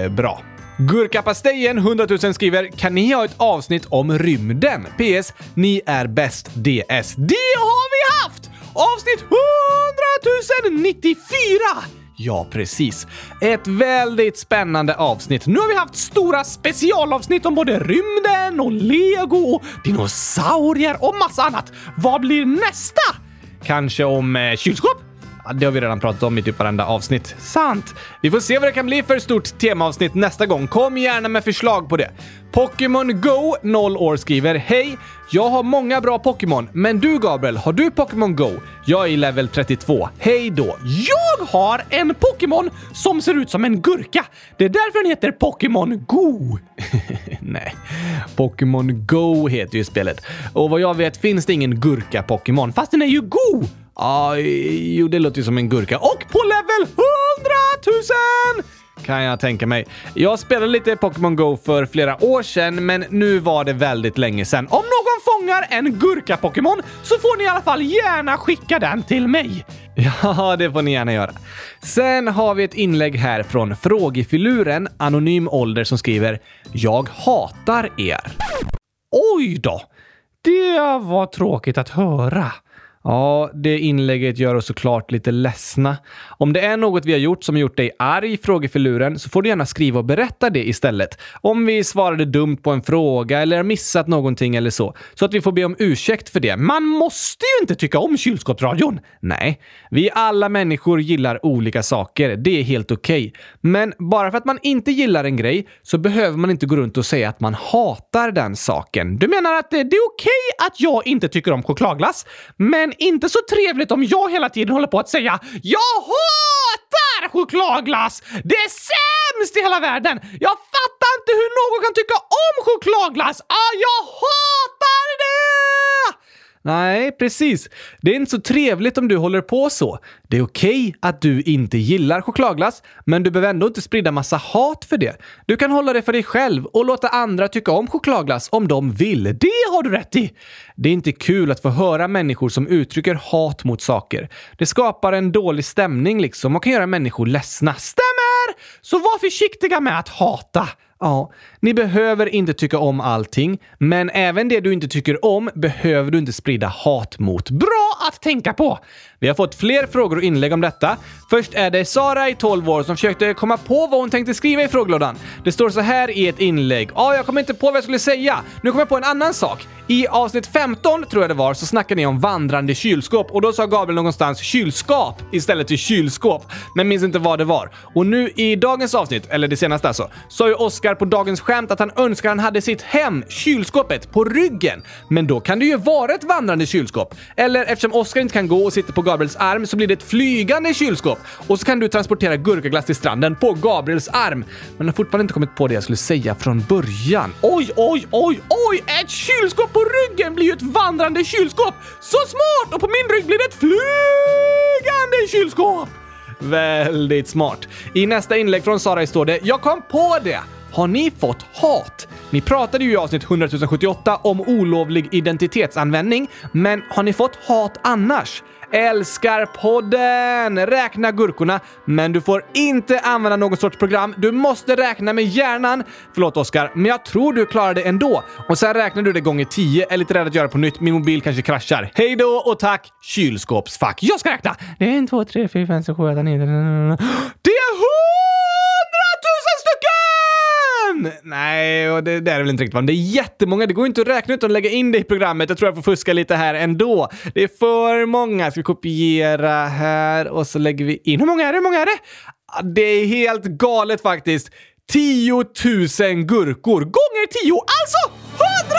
Speaker 3: bra? Gurkapastejen 100 000 skriver “Kan ni ha ett avsnitt om rymden? PS. Ni är bäst DS.”
Speaker 1: Det har vi haft! Avsnitt 100 094!
Speaker 3: Ja, precis. Ett väldigt spännande avsnitt.
Speaker 1: Nu har vi haft stora specialavsnitt om både rymden och lego och dinosaurier och massa annat. Vad blir nästa?
Speaker 3: Kanske om eh, kylskåp? Ja, det har vi redan pratat om i typ varenda avsnitt.
Speaker 1: Sant.
Speaker 3: Vi får se vad det kan bli för stort temaavsnitt nästa gång. Kom gärna med förslag på det. Pokémon Go 0 år skriver Hej! Jag har många bra Pokémon, men du Gabriel, har du Pokémon Go? Jag är i level 32. Hej då!
Speaker 1: Jag har en Pokémon som ser ut som en gurka. Det är därför den heter Pokémon Go. *laughs*
Speaker 3: Nej, Pokémon Go heter ju spelet. Och vad jag vet finns det ingen gurka-Pokémon.
Speaker 1: Fast den är ju go!
Speaker 3: Ja, jo, det låter ju som en gurka.
Speaker 1: Och på level 100 000!
Speaker 3: Kan jag tänka mig. Jag spelade lite Pokémon Go för flera år sedan, men nu var det väldigt länge sedan.
Speaker 1: Om någon fångar en gurka-Pokémon så får ni i alla fall gärna skicka den till mig. *laughs*
Speaker 3: Ja, det får ni gärna göra. Sen har vi ett inlägg här från frågefiluren Anonym Ålder som skriver “Jag hatar er”.
Speaker 1: Oj då! Det var tråkigt att höra.
Speaker 3: Ja, det inlägget gör oss såklart lite ledsna. Om det är något vi har gjort som gjort dig arg, frågefiluren, så får du gärna skriva och berätta det istället. Om vi svarade dumt på en fråga eller har missat någonting eller så. Så att vi får be om ursäkt för det.
Speaker 1: Man måste ju inte tycka om kylskåpsradion!
Speaker 3: Nej, vi alla människor gillar olika saker. Det är helt okej. Okay. Men bara för att man inte gillar en grej så behöver man inte gå runt och säga att man hatar den saken.
Speaker 1: Du menar att det är okej okay att jag inte tycker om chokladglass, men
Speaker 2: inte så trevligt om jag hela tiden håller på att säga “Jag hatar chokladglass! Det är sämst i hela världen! Jag fattar inte hur någon kan tycka om chokladglass! Ah, jag hatar det!”
Speaker 1: Nej, precis. Det är inte så trevligt om du håller på så. Det är okej okay att du inte gillar chokladglass, men du behöver ändå inte sprida massa hat för det. Du kan hålla det för dig själv och låta andra tycka om chokladglass om de vill. Det har du rätt i! Det är inte kul att få höra människor som uttrycker hat mot saker. Det skapar en dålig stämning liksom och kan göra människor ledsna.
Speaker 2: Stämmer! Så var försiktiga med att hata.
Speaker 1: Ja, ni behöver inte tycka om allting, men även det du inte tycker om behöver du inte sprida hat mot.
Speaker 2: Bra att tänka på!
Speaker 1: Vi har fått fler frågor och inlägg om detta. Först är det Sara i 12 år som försökte komma på vad hon tänkte skriva i frågelådan. Det står så här i ett inlägg. Ja, ah, jag kommer inte på vad jag skulle säga. Nu kommer jag på en annan sak. I avsnitt 15, tror jag det var, så snackade ni om vandrande kylskåp och då sa Gabriel någonstans kylskap istället för kylskåp, men minns inte vad det var. Och nu i dagens avsnitt, eller det senaste alltså, sa ju Oskar på dagens skämt att han önskar han hade sitt hem, kylskåpet, på ryggen. Men då kan det ju vara ett vandrande kylskåp. Eller eftersom Oskar inte kan gå och sitter på Gabriels arm så blir det ett flygande kylskåp. Och så kan du transportera gurkaglass till stranden på Gabriels arm. Men jag har fortfarande inte kommit på det jag skulle säga från början.
Speaker 2: Oj, oj, oj, oj! Ett kylskåp på ryggen blir ju ett vandrande kylskåp! Så smart! Och på min rygg blir det ett flygande kylskåp!
Speaker 1: Väldigt smart. I nästa inlägg från Sara står det “Jag kom på det!” Har ni fått hat? Ni pratade ju i avsnitt 100 078 om olovlig identitetsanvändning, men har ni fått hat annars? Älskar podden! Räkna gurkorna, men du får inte använda någon sorts program. Du måste räkna med hjärnan. Förlåt Oskar, men jag tror du klarar det ändå. Och sen räknar du det gånger 10. Är lite rädd att göra på nytt. Min mobil kanske kraschar. Hej då och tack! Kylskåpsfack. Jag ska räkna!
Speaker 2: Det är en, två, tre, fyra, fem, sex, sju, åtta, nio...
Speaker 1: Det är hundratusen stycken! Nej, och det, det är väl inte riktigt vad. Det är jättemånga. Det går inte att räkna utan att lägga in det i programmet. Jag tror jag får fuska lite här ändå. Det är för många. Ska vi kopiera här och så lägger vi in. Hur många är det? Hur många är det? Det är helt galet faktiskt. 10 000 gurkor gånger 10, alltså 100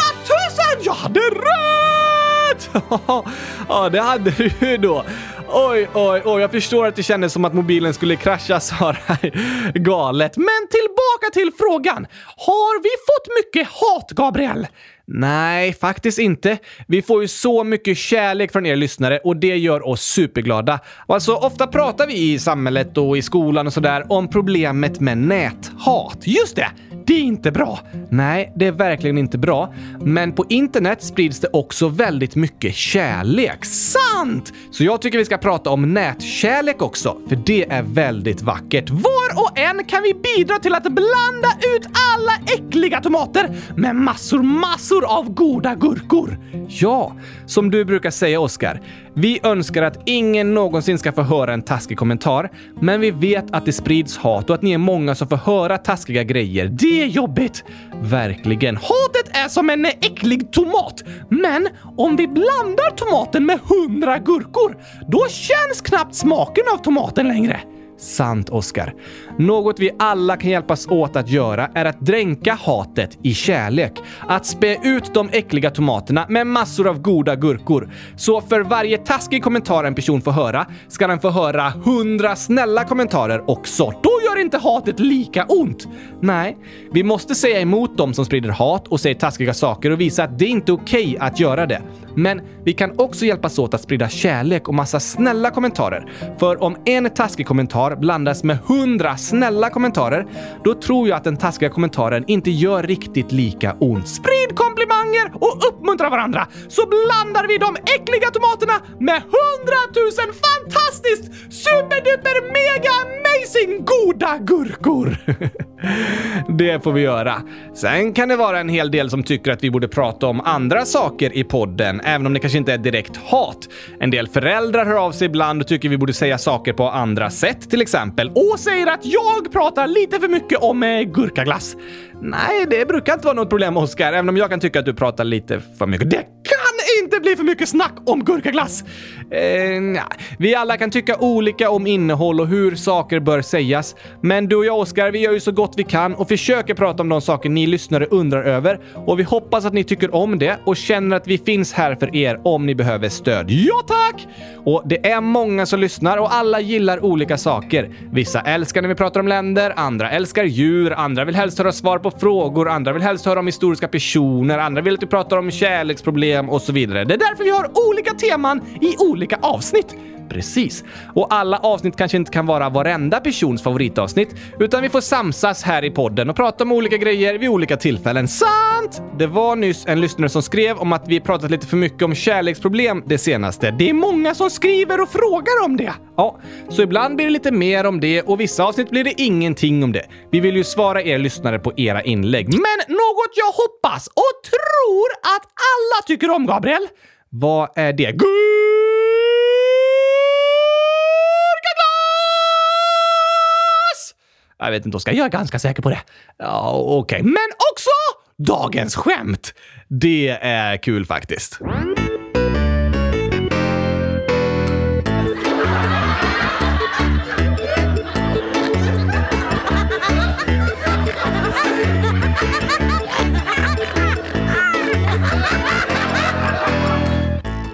Speaker 1: 000! Jag hade rätt! *laughs* ja, det hade du ju då. Oj, oj, oj, jag förstår att det kändes som att mobilen skulle krascha, Sara. *laughs* Galet.
Speaker 2: Men tillbaka till frågan. Har vi fått mycket hat, Gabriel?
Speaker 1: Nej, faktiskt inte. Vi får ju så mycket kärlek från er lyssnare och det gör oss superglada. Alltså, ofta pratar vi i samhället och i skolan och sådär om problemet med näthat.
Speaker 2: Just det! Det är inte bra.
Speaker 1: Nej, det är verkligen inte bra. Men på internet sprids det också väldigt mycket kärlek.
Speaker 2: Sant!
Speaker 1: Så jag tycker vi ska prata om nätkärlek också, för det är väldigt vackert.
Speaker 2: Var och en kan vi bidra till att blanda ut alla äckliga tomater med massor, massor av goda gurkor.
Speaker 1: Ja, som du brukar säga Oskar. Vi önskar att ingen någonsin ska få höra en taskig kommentar, men vi vet att det sprids hat och att ni är många som får höra taskiga grejer.
Speaker 2: Det är jobbigt!
Speaker 1: Verkligen.
Speaker 2: Hatet är som en äcklig tomat, men om vi blandar tomaten med hundra gurkor, då känns knappt smaken av tomaten längre.
Speaker 1: Sant, Oscar. Något vi alla kan hjälpas åt att göra är att dränka hatet i kärlek. Att spä ut de äckliga tomaterna med massor av goda gurkor. Så för varje taskig kommentar en person får höra ska den få höra hundra snälla kommentarer också.
Speaker 2: Då gör inte hatet lika ont.
Speaker 1: Nej, vi måste säga emot dem som sprider hat och säger taskiga saker och visa att det inte är okej okay att göra det. Men vi kan också hjälpas åt att sprida kärlek och massa snälla kommentarer. För om en taskig kommentar blandas med hundra snälla kommentarer, då tror jag att den taskiga kommentaren inte gör riktigt lika ont.
Speaker 2: Sprid komplimanger och uppmuntrar varandra så blandar vi de äckliga tomaterna med hundratusen fantastiskt superduper mega amazing goda gurkor! *laughs*
Speaker 1: det får vi göra. Sen kan det vara en hel del som tycker att vi borde prata om andra saker i podden, även om det kanske inte är direkt hat. En del föräldrar hör av sig ibland och tycker vi borde säga saker på andra sätt till exempel.
Speaker 2: Och säger att jag pratar lite för mycket om eh, gurkaglass.
Speaker 1: Nej, det brukar inte vara något problem Oskar, även om jag kan tycka att du pratar lite för mycket.
Speaker 2: Det kan inte bli för mycket snack om gurkaglass.
Speaker 1: Eh, nja. Vi alla kan tycka olika om innehåll och hur saker bör sägas. Men du och jag, Oskar, vi gör ju så gott vi kan och försöker prata om de saker ni lyssnare undrar över. Och vi hoppas att ni tycker om det och känner att vi finns här för er om ni behöver stöd. Ja, tack! Och det är många som lyssnar och alla gillar olika saker. Vissa älskar när vi pratar om länder, andra älskar djur, andra vill helst höra svar på frågor, andra vill helst höra om historiska personer, andra vill att vi pratar om kärleksproblem och så vidare. Det är därför vi har olika teman i olika avsnitt. Precis. Och alla avsnitt kanske inte kan vara varenda persons favoritavsnitt, utan vi får samsas här i podden och prata om olika grejer vid olika tillfällen. Sant! Det var nyss en lyssnare som skrev om att vi pratat lite för mycket om kärleksproblem det senaste. Det är många som skriver och frågar om det. Ja, så ibland blir det lite mer om det och vissa avsnitt blir det ingenting om det. Vi vill ju svara er lyssnare på era inlägg.
Speaker 2: Men något jag hoppas och tror att alla tycker om, Gabriel.
Speaker 1: Vad är det?
Speaker 2: Gud! Jag vet inte, Oskar. Jag är ganska säker på det. Ja, okej. Okay. Men också dagens skämt!
Speaker 1: Det är kul faktiskt.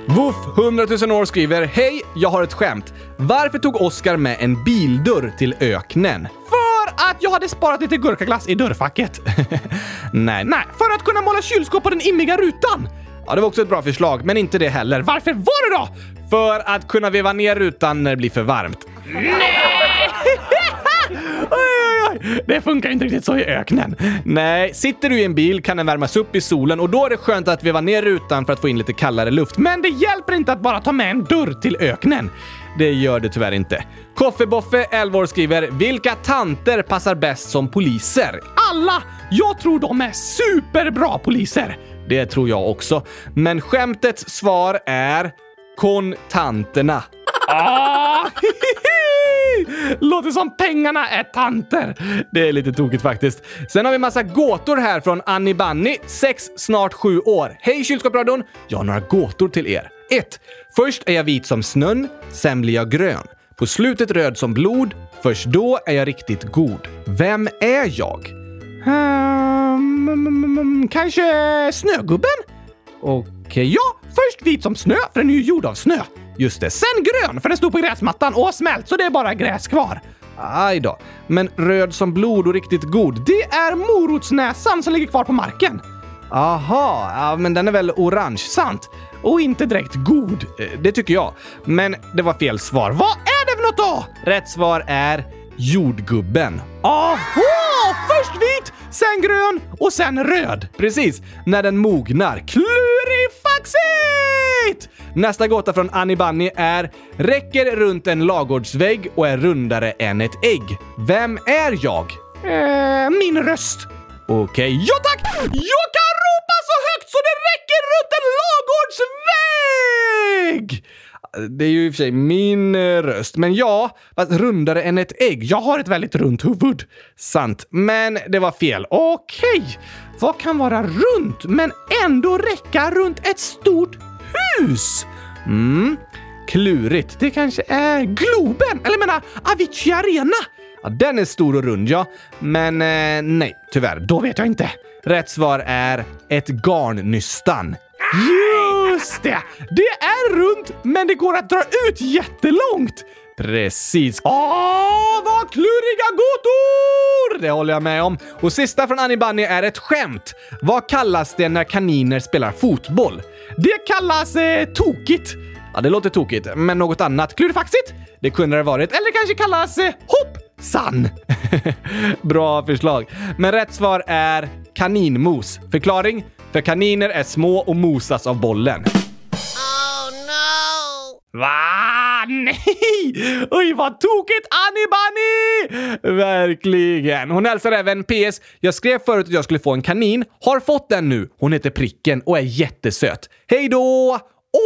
Speaker 1: Woof 100 000 år skriver Hej, jag har ett skämt. Varför tog Oscar med en bildörr till öknen?
Speaker 2: För att jag hade sparat lite gurkaglass i dörrfacket. *laughs*
Speaker 1: Nej.
Speaker 2: Nej, för att kunna måla kylskåp på den immiga rutan.
Speaker 1: Ja, det var också ett bra förslag, men inte det heller.
Speaker 2: Varför var det då?
Speaker 1: För att kunna veva ner rutan när det blir för varmt.
Speaker 2: Nej! *laughs* Det funkar inte riktigt så i öknen.
Speaker 1: Nej, sitter du i en bil kan den värmas upp i solen och då är det skönt att veva ner rutan för att få in lite kallare luft.
Speaker 2: Men det hjälper inte att bara ta med en dörr till öknen.
Speaker 1: Det gör det tyvärr inte. Koffeboffe, 11 år, skriver “Vilka tanter passar bäst som poliser?”
Speaker 2: Alla! Jag tror de är superbra poliser!
Speaker 1: Det tror jag också. Men skämtets svar är kontanterna.
Speaker 2: Ah! *laughs* Låter som pengarna är tanter.
Speaker 1: Det är lite tokigt faktiskt. Sen har vi massa gåtor här från Annie Bunny, 6, snart 7 år. Hej kylskåpsradion! Jag har några gåtor till er. 1. Först är jag vit som snön, sen blir jag grön. På slutet röd som blod. Först då är jag riktigt god. Vem är jag?
Speaker 2: Um, kanske Snögubben?
Speaker 1: Okej, eh, okay,
Speaker 2: ja! Först vit som snö, för den är ju gjord av snö.
Speaker 1: Just det.
Speaker 2: Sen grön, för den stod på gräsmattan och har smält så det är bara gräs kvar.
Speaker 1: Aj då. Men röd som blod och riktigt god,
Speaker 2: det är morotsnäsan som ligger kvar på marken.
Speaker 1: Aha, ja, men den är väl orange?
Speaker 2: Sant. Och inte direkt god.
Speaker 1: Eh, det tycker jag. Men det var fel svar.
Speaker 2: Vad är det för något då?
Speaker 1: Rätt svar är jordgubben.
Speaker 2: Aha! Först vit, sen grön och sen röd.
Speaker 1: Precis, när den mognar.
Speaker 2: Klurifaxigt!
Speaker 1: Nästa gåta från Annie Bunny är “Räcker runt en lagårdsvägg och är rundare än ett ägg. Vem är jag?”
Speaker 2: äh, Min röst.
Speaker 1: Okej. Okay.
Speaker 2: Ja tack! Jag kan ropa så högt så det räcker runt en lagårdsvägg!
Speaker 1: Det är ju i och för sig min eh, röst, men ja, fast rundare än ett ägg.
Speaker 2: Jag har ett väldigt runt huvud.
Speaker 1: Sant, men det var fel.
Speaker 2: Okej, vad kan vara runt men ändå räcka runt ett stort hus?
Speaker 1: Mm, klurigt.
Speaker 2: Det kanske är Globen, eller menar Avicii Arena.
Speaker 1: Ja, den är stor och rund ja, men eh, nej, tyvärr.
Speaker 2: Då vet jag inte.
Speaker 1: Rätt svar är ett garnnystan.
Speaker 2: Just det! Det är runt, men det går att dra ut jättelångt.
Speaker 1: Precis.
Speaker 2: Åh, vad kluriga gåtor!
Speaker 1: Det håller jag med om. Och sista från Annie Bunny är ett skämt. Vad kallas det när kaniner spelar fotboll?
Speaker 2: Det kallas eh, tokigt.
Speaker 1: Ja, det låter tokigt, men något annat
Speaker 2: klurifaxigt?
Speaker 1: Det kunde det varit.
Speaker 2: Eller det kanske kallas eh, hoppsan. *laughs*
Speaker 1: Bra förslag. Men rätt svar är kaninmos. Förklaring? För kaniner är små och mosas av bollen.
Speaker 2: Oh no! Va? Nej! Oj, vad tokigt Annie Bunny!
Speaker 1: Verkligen. Hon hälsar även PS. Jag skrev förut att jag skulle få en kanin. Har fått den nu. Hon heter Pricken och är jättesöt. Hej då!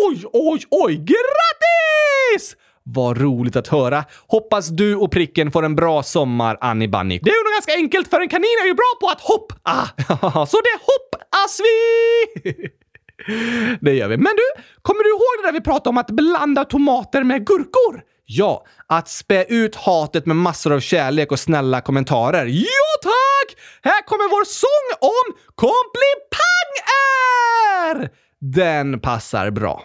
Speaker 2: Oj, oj, oj! Grattis!
Speaker 1: Vad roligt att höra. Hoppas du och pricken får en bra sommar, Annie Bunny.
Speaker 2: Det är nog ganska enkelt för en kanin är ju bra på att hoppa. Ah, så det hoppas vi!
Speaker 1: det gör vi. Men du, kommer du ihåg det där vi pratade om att blanda tomater med gurkor?
Speaker 2: Ja, att spä ut hatet med massor av kärlek och snälla kommentarer.
Speaker 1: Ja, tack! Här kommer vår sång om komplipanger!
Speaker 2: Den passar bra.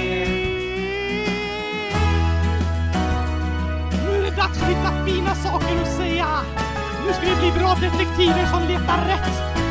Speaker 1: Plats dags att hitta fina saker att säga! Nu ska vi bli bra detektiver som letar rätt!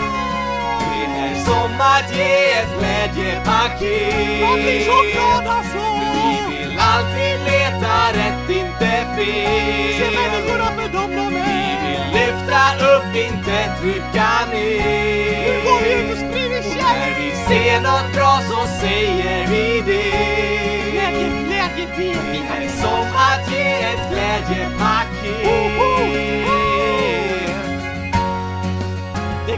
Speaker 2: Som att ge ett glädjepaket.
Speaker 1: Så glad alltså!
Speaker 2: Vi vill alltid leta rätt, inte fel.
Speaker 1: Se människorna för dem de
Speaker 2: Vi vill lyfta upp, inte trycka ner.
Speaker 1: Nu går vi ut och sprider
Speaker 2: Och när
Speaker 1: kärlek!
Speaker 2: vi ser något bra så säger vi det.
Speaker 1: Glädje, glädje, det är
Speaker 2: som att ge ett glädjepaket.
Speaker 1: Det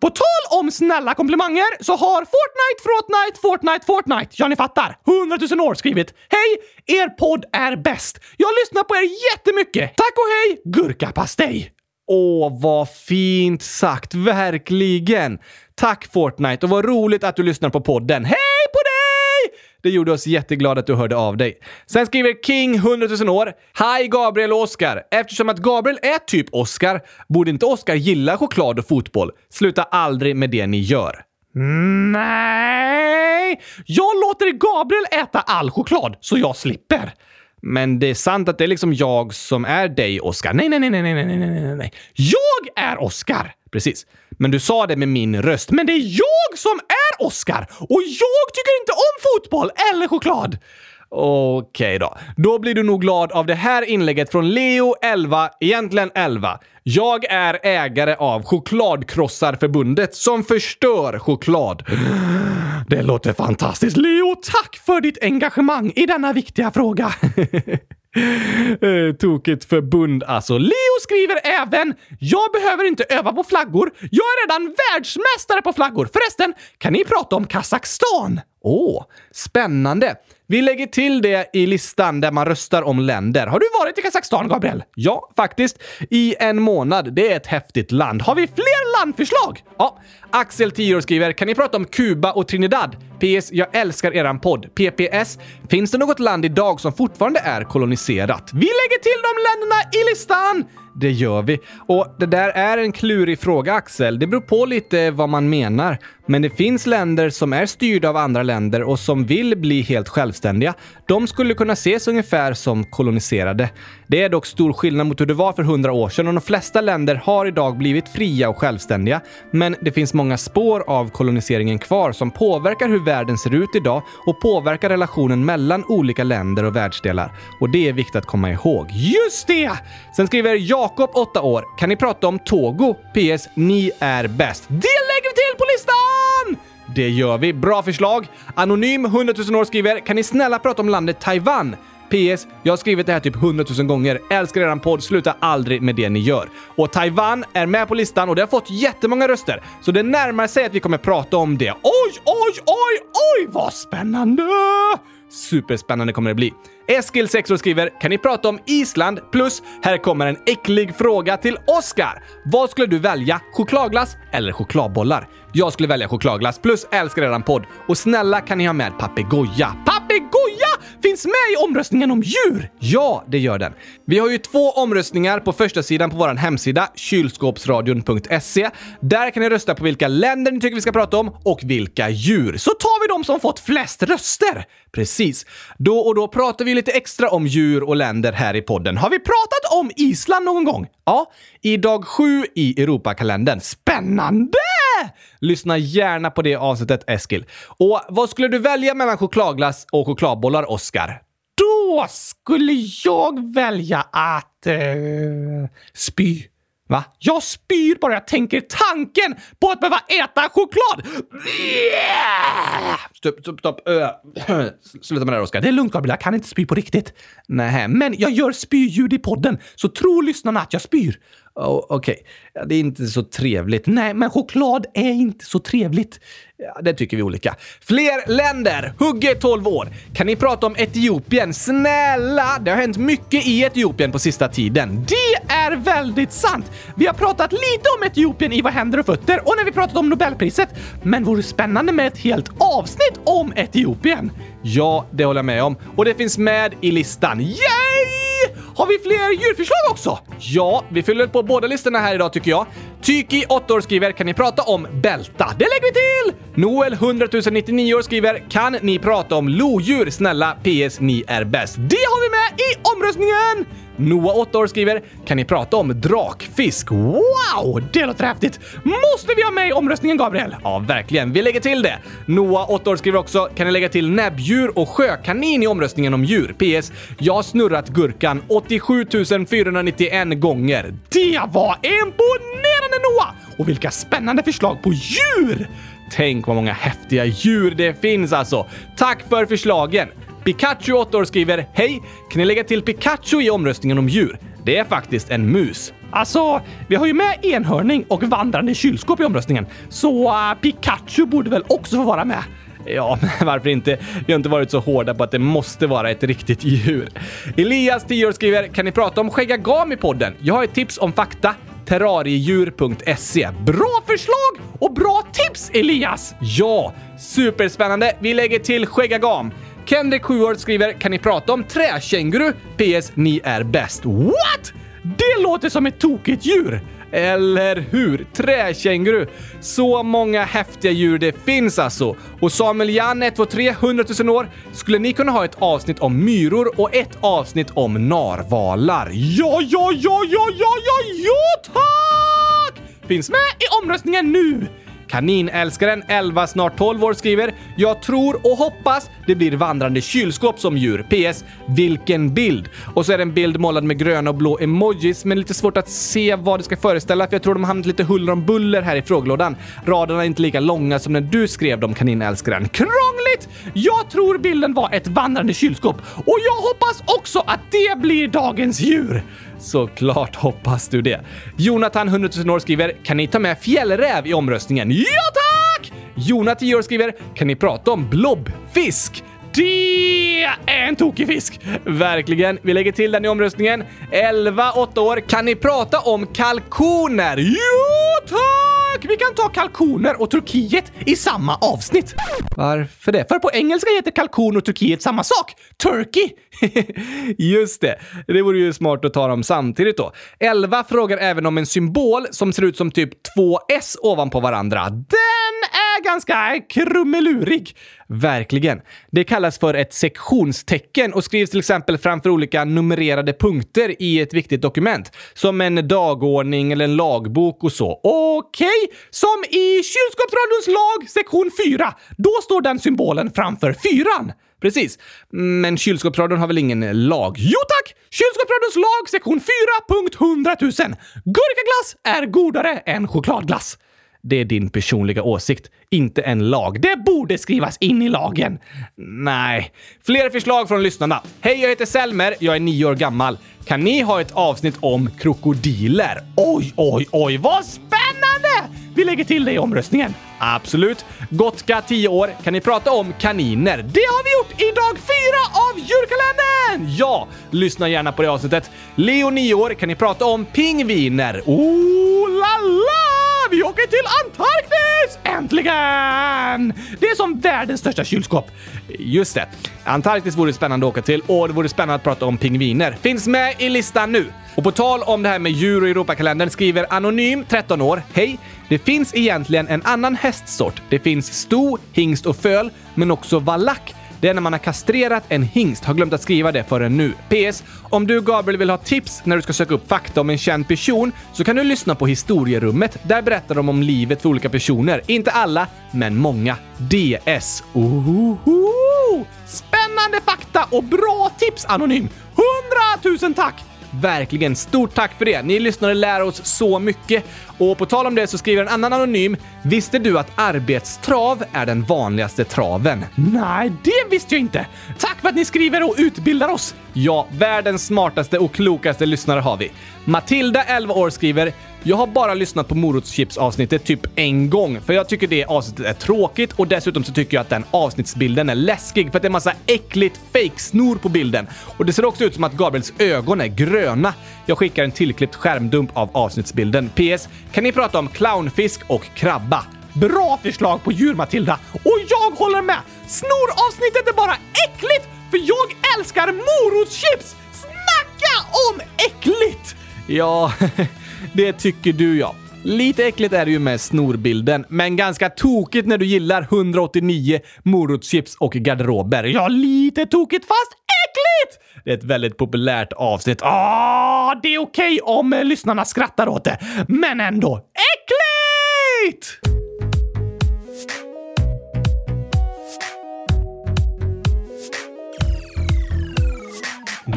Speaker 1: På tal om snälla komplimanger så har Fortnite, Fortnite, Fortnite, Fortnite, ja ni fattar, 100 000 år skrivit Hej! Er podd är bäst! Jag lyssnar på er jättemycket! Tack och hej, gurkapastej!
Speaker 2: Åh, vad fint sagt! Verkligen! Tack Fortnite och vad roligt att du lyssnar på podden. Hej på dig! Det gjorde oss jätteglada att du hörde av dig. Sen skriver King 100 000 år. Hi Gabriel och Oscar! Eftersom att Gabriel är typ Oscar, borde inte Oscar gilla choklad och fotboll? Sluta aldrig med det ni gör.
Speaker 1: Nej! Jag låter Gabriel äta all choklad så jag slipper.
Speaker 2: Men det är sant att det är liksom jag som är dig, Oscar.
Speaker 1: Nej, nej, nej, nej, nej, nej, nej, nej. nej. Jag är Oscar!
Speaker 2: Precis. Men du sa det med min röst.
Speaker 1: Men det är jag som Oscar! Oskar! Och jag tycker inte om fotboll eller choklad!
Speaker 2: Okej då. Då blir du nog glad av det här inlägget från Leo 11, egentligen 11. Jag är ägare av Chokladkrossarförbundet som förstör choklad.
Speaker 1: Det låter fantastiskt. Leo, tack för ditt engagemang i denna viktiga fråga. *laughs*
Speaker 2: Eh, Tokigt förbund alltså.
Speaker 1: Leo skriver även “Jag behöver inte öva på flaggor. Jag är redan världsmästare på flaggor. Förresten, kan ni prata om Kazakstan?” Åh, spännande! Vi lägger till det i listan där man röstar om länder.
Speaker 2: Har du varit i Kazakstan, Gabriel?
Speaker 1: Ja, faktiskt. I en månad. Det är ett häftigt land.
Speaker 2: Har vi fler landförslag?
Speaker 1: Ja. Axel, 10 år, skriver “Kan ni prata om Kuba och Trinidad? PS. Jag älskar eran podd. PPS. Finns det något land idag som fortfarande är koloniserat?
Speaker 2: Vi lägger till de länderna i listan!
Speaker 1: Det gör vi. Och det där är en klurig fråga, Axel. Det beror på lite vad man menar. Men det finns länder som är styrda av andra länder och som vill bli helt självständiga. De skulle kunna ses ungefär som koloniserade. Det är dock stor skillnad mot hur det var för hundra år sedan och de flesta länder har idag blivit fria och självständiga. Men det finns många spår av koloniseringen kvar som påverkar hur världen ser ut idag och påverkar relationen mellan olika länder och världsdelar. Och det är viktigt att komma ihåg.
Speaker 2: Just det!
Speaker 1: Sen skriver Jakob, 8 år. Kan ni prata om Togo? PS. Ni är bäst.
Speaker 2: Det lägger vi på listan!
Speaker 1: Det gör vi. Bra förslag. Anonym 100 000 år skriver “Kan ni snälla prata om landet Taiwan?” PS. Jag har skrivit det här typ 100 000 gånger. Älskar eran podd. Sluta aldrig med det ni gör. Och Taiwan är med på listan och det har fått jättemånga röster. Så det närmar sig att vi kommer prata om det.
Speaker 2: Oj, oj, oj, oj! Vad spännande!
Speaker 1: Superspännande kommer det bli. Eskil, 6 år, skriver “Kan ni prata om Island?” Plus, här kommer en äcklig fråga till Oscar. Vad skulle du välja? Chokladglass eller chokladbollar? Jag skulle välja chokladglass. Plus, älskar redan podd. Och snälla kan ni ha med papegoja.
Speaker 2: Papegoja finns med i omröstningen om djur!
Speaker 1: Ja, det gör den. Vi har ju två omröstningar på första sidan på vår hemsida, kylskåpsradion.se. Där kan ni rösta på vilka länder ni tycker vi ska prata om och vilka djur.
Speaker 2: Så tar vi de som fått flest röster!
Speaker 1: Precis. Då och då pratar vi lite extra om djur och länder här i podden.
Speaker 2: Har vi pratat om Island någon gång?
Speaker 1: Ja, i dag sju i Europakalendern.
Speaker 2: Spännande!
Speaker 1: Lyssna gärna på det avsnittet, Eskil. Och vad skulle du välja mellan chokladglass och chokladbollar, Oscar?
Speaker 2: Då skulle jag välja att... eh, spy.
Speaker 1: Va?
Speaker 2: Jag spyr bara jag tänker tanken på att behöva äta choklad!
Speaker 1: Stopp, stopp, stopp. Uh, *clears throat* sluta med det här, Oskar.
Speaker 2: Det är lugnt, Gabriel. Jag kan inte spy på riktigt.
Speaker 1: Nej,
Speaker 2: men jag gör spyljud i podden, så tror lyssnarna att jag spyr.
Speaker 1: Oh, Okej, okay. ja, det är inte så trevligt.
Speaker 2: Nej, men choklad är inte så trevligt.
Speaker 1: Ja, det tycker vi olika. Fler länder! Hugge, 12 år. Kan ni prata om Etiopien? Snälla! Det har hänt mycket i Etiopien på sista tiden.
Speaker 2: Det är väldigt sant! Vi har pratat lite om Etiopien i Vad händer och fötter och när vi pratat om Nobelpriset. Men vore spännande med ett helt avsnitt om Etiopien.
Speaker 1: Ja, det håller jag med om. Och det finns med i listan.
Speaker 2: Yay! Har vi fler djurförslag också?
Speaker 1: Ja, vi fyller på båda listorna här idag tycker jag. Tyki, 8 år, skriver “Kan ni prata om bälta?”
Speaker 2: Det lägger vi till!
Speaker 1: Noel, 100 099 år, skriver “Kan ni prata om lodjur? Snälla, PS, ni är bäst.”
Speaker 2: Det har vi med i omröstningen!
Speaker 1: Noah, 8 år, skriver “Kan ni prata om drakfisk?”
Speaker 2: Wow! Det låter häftigt! Måste vi ha med i omröstningen, Gabriel?
Speaker 1: Ja, verkligen. Vi lägger till det. Noah, 8 år, skriver också “Kan ni lägga till näbbdjur och sjökanin i omröstningen om djur?” PS. Jag har snurrat gurkan 87 491 gånger.
Speaker 2: Det var imponerande, Noah! Och vilka spännande förslag på djur!
Speaker 1: Tänk vad många häftiga djur det finns alltså. Tack för förslagen! Pikachu 8 år skriver “Hej! Kan ni lägga till Pikachu i omröstningen om djur? Det är faktiskt en mus.”
Speaker 2: Alltså, vi har ju med enhörning och vandrande kylskåp i omröstningen, så uh, Pikachu borde väl också få vara med?
Speaker 1: Ja, *laughs* men varför inte? Vi har inte varit så hårda på att det måste vara ett riktigt djur. Elias, 10 år, skriver “Kan ni prata om skäggagam i podden? Jag har ett tips om fakta terrariedjur.se.
Speaker 2: Bra förslag och bra tips Elias!
Speaker 1: Ja, superspännande. Vi lägger till skäggagam. Kendrick 7 år skriver “Kan ni prata om träkänguru? PS. Ni är bäst.”
Speaker 2: What? Det låter som ett tokigt djur!
Speaker 1: Eller hur? Träkänguru. Så många häftiga djur det finns alltså. Och Samuel Jan 123 100 000 år. Skulle ni kunna ha ett avsnitt om myror och ett avsnitt om narvalar?
Speaker 2: Ja, ja, ja, ja, ja, ja, ja, tack! Finns med i omröstningen nu!
Speaker 1: Kaninälskaren 11 snart 12 år skriver “Jag tror och hoppas det blir vandrande kylskåp som djur. PS. Vilken bild!” Och så är det en bild målad med gröna och blå emojis, men lite svårt att se vad det ska föreställa för jag tror de har hamnat lite huller om buller här i frågelådan. Raderna är inte lika långa som när du skrev dem, kaninälskaren.
Speaker 2: Krångligt! Jag tror bilden var ett vandrande kylskåp och jag hoppas också att det blir dagens djur.
Speaker 1: Såklart hoppas du det. Jonathan, 100 000 år, skriver “Kan ni ta med fjällräv i omröstningen?”
Speaker 2: Ja tack!
Speaker 1: Jonathan, 10 år, skriver “Kan ni prata om blobfisk?”
Speaker 2: Det är en tokig fisk!
Speaker 1: Verkligen. Vi lägger till den i omröstningen. 11, 8 år. Kan ni prata om kalkoner?
Speaker 2: Jo tack! Vi kan ta kalkoner och Turkiet i samma avsnitt.
Speaker 1: Varför det?
Speaker 2: För på engelska heter kalkon och Turkiet samma sak. Turkey! *laughs*
Speaker 1: Just det. Det vore ju smart att ta dem samtidigt då. 11 frågar även om en symbol som ser ut som typ två S ovanpå varandra.
Speaker 2: Den är ganska krumelurig.
Speaker 1: Verkligen. Det kallas för ett sektionstecken och skrivs till exempel framför olika numrerade punkter i ett viktigt dokument. Som en dagordning eller en lagbok och så.
Speaker 2: Okej, som i kylskåpsradions lag sektion 4. Då står den symbolen framför fyran.
Speaker 1: Precis. Men kylskåpsradion har väl ingen lag?
Speaker 2: Jo tack! Kylskåpsradions lag sektion 4.100 000. Gurkaglass är godare än chokladglass.
Speaker 1: Det är din personliga åsikt, inte en lag.
Speaker 2: Det borde skrivas in i lagen.
Speaker 1: Nej. Fler förslag från lyssnarna. Hej, jag heter Selmer. Jag är nio år gammal. Kan ni ha ett avsnitt om krokodiler?
Speaker 2: Oj, oj, oj, vad spännande! Vi lägger till det i omröstningen.
Speaker 1: Absolut. Gotka, 10 år. Kan ni prata om kaniner?
Speaker 2: Det har vi gjort i dag fyra av djurkalendern!
Speaker 1: Ja! Lyssna gärna på det avsnittet. Leo, 9 år. Kan ni prata om pingviner?
Speaker 2: Oh la la! Vi åker till Antarktis! Äntligen! Det är som världens största kylskåp.
Speaker 1: Just det. Antarktis vore spännande att åka till och det vore spännande att prata om pingviner. Finns med i listan nu. Och på tal om det här med djur och Europakalendern skriver Anonym, 13 år. Hej! Det finns egentligen en annan hästsort. Det finns sto, hingst och föl, men också valack. Det är när man har kastrerat en hingst. Har glömt att skriva det förrän nu. PS. Om du Gabriel vill ha tips när du ska söka upp fakta om en känd person så kan du lyssna på historierummet. Där berättar de om livet för olika personer. Inte alla, men många. DS.
Speaker 2: Ohoho! Spännande fakta och bra tips Anonym! Hundratusen tack!
Speaker 1: Verkligen, stort tack för det! Ni lyssnare lär oss så mycket. Och på tal om det så skriver en annan anonym. Visste du att arbetstrav är den vanligaste traven?
Speaker 2: Nej, det visste jag inte! Tack för att ni skriver och utbildar oss!
Speaker 1: Ja, världens smartaste och klokaste lyssnare har vi. Matilda, 11 år, skriver “Jag har bara lyssnat på morotschips-avsnittet typ en gång, för jag tycker det avsnittet är tråkigt och dessutom så tycker jag att den avsnittsbilden är läskig för att det är massa äckligt fake-snor på bilden. Och det ser också ut som att Gabriels ögon är gröna. Jag skickar en tillklippt skärmdump av avsnittsbilden. PS. Kan ni prata om clownfisk och krabba?
Speaker 2: Bra förslag på djur, Matilda! Och jag håller med! Snoravsnittet är bara äckligt, för jag älskar morotschips! Snacka om äckligt!
Speaker 1: Ja, *laughs* det tycker du ja. Lite äckligt är det ju med snorbilden, men ganska tokigt när du gillar 189 morotschips och garderober.
Speaker 2: Ja, lite tokigt fast äckligt!
Speaker 1: Det är ett väldigt populärt avsnitt.
Speaker 2: Ah, det är okej om eh, lyssnarna skrattar åt det, men ändå äckligt!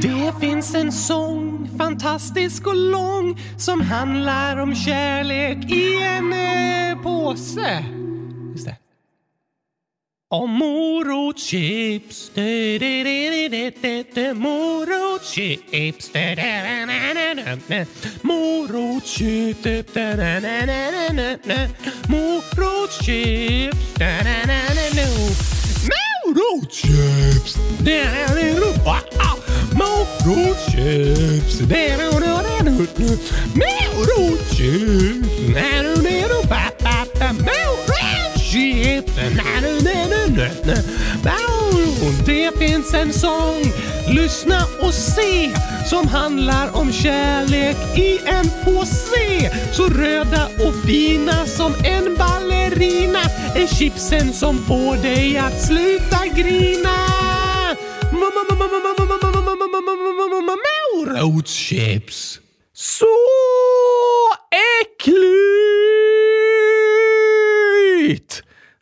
Speaker 2: Det finns en sång, fantastisk och lång, som handlar om kärlek i en eh, påse. Just det. Om morotschips, morotschips, morotschips, morotschips. Morotschips, Morotschips, morotschips, morotschips, Det finns en sång, lyssna och se, som handlar om kärlek i en påse. Så röda och fina som en ballerina. Är chipsen som får dig att sluta grina. Morotschips. Så äckligt!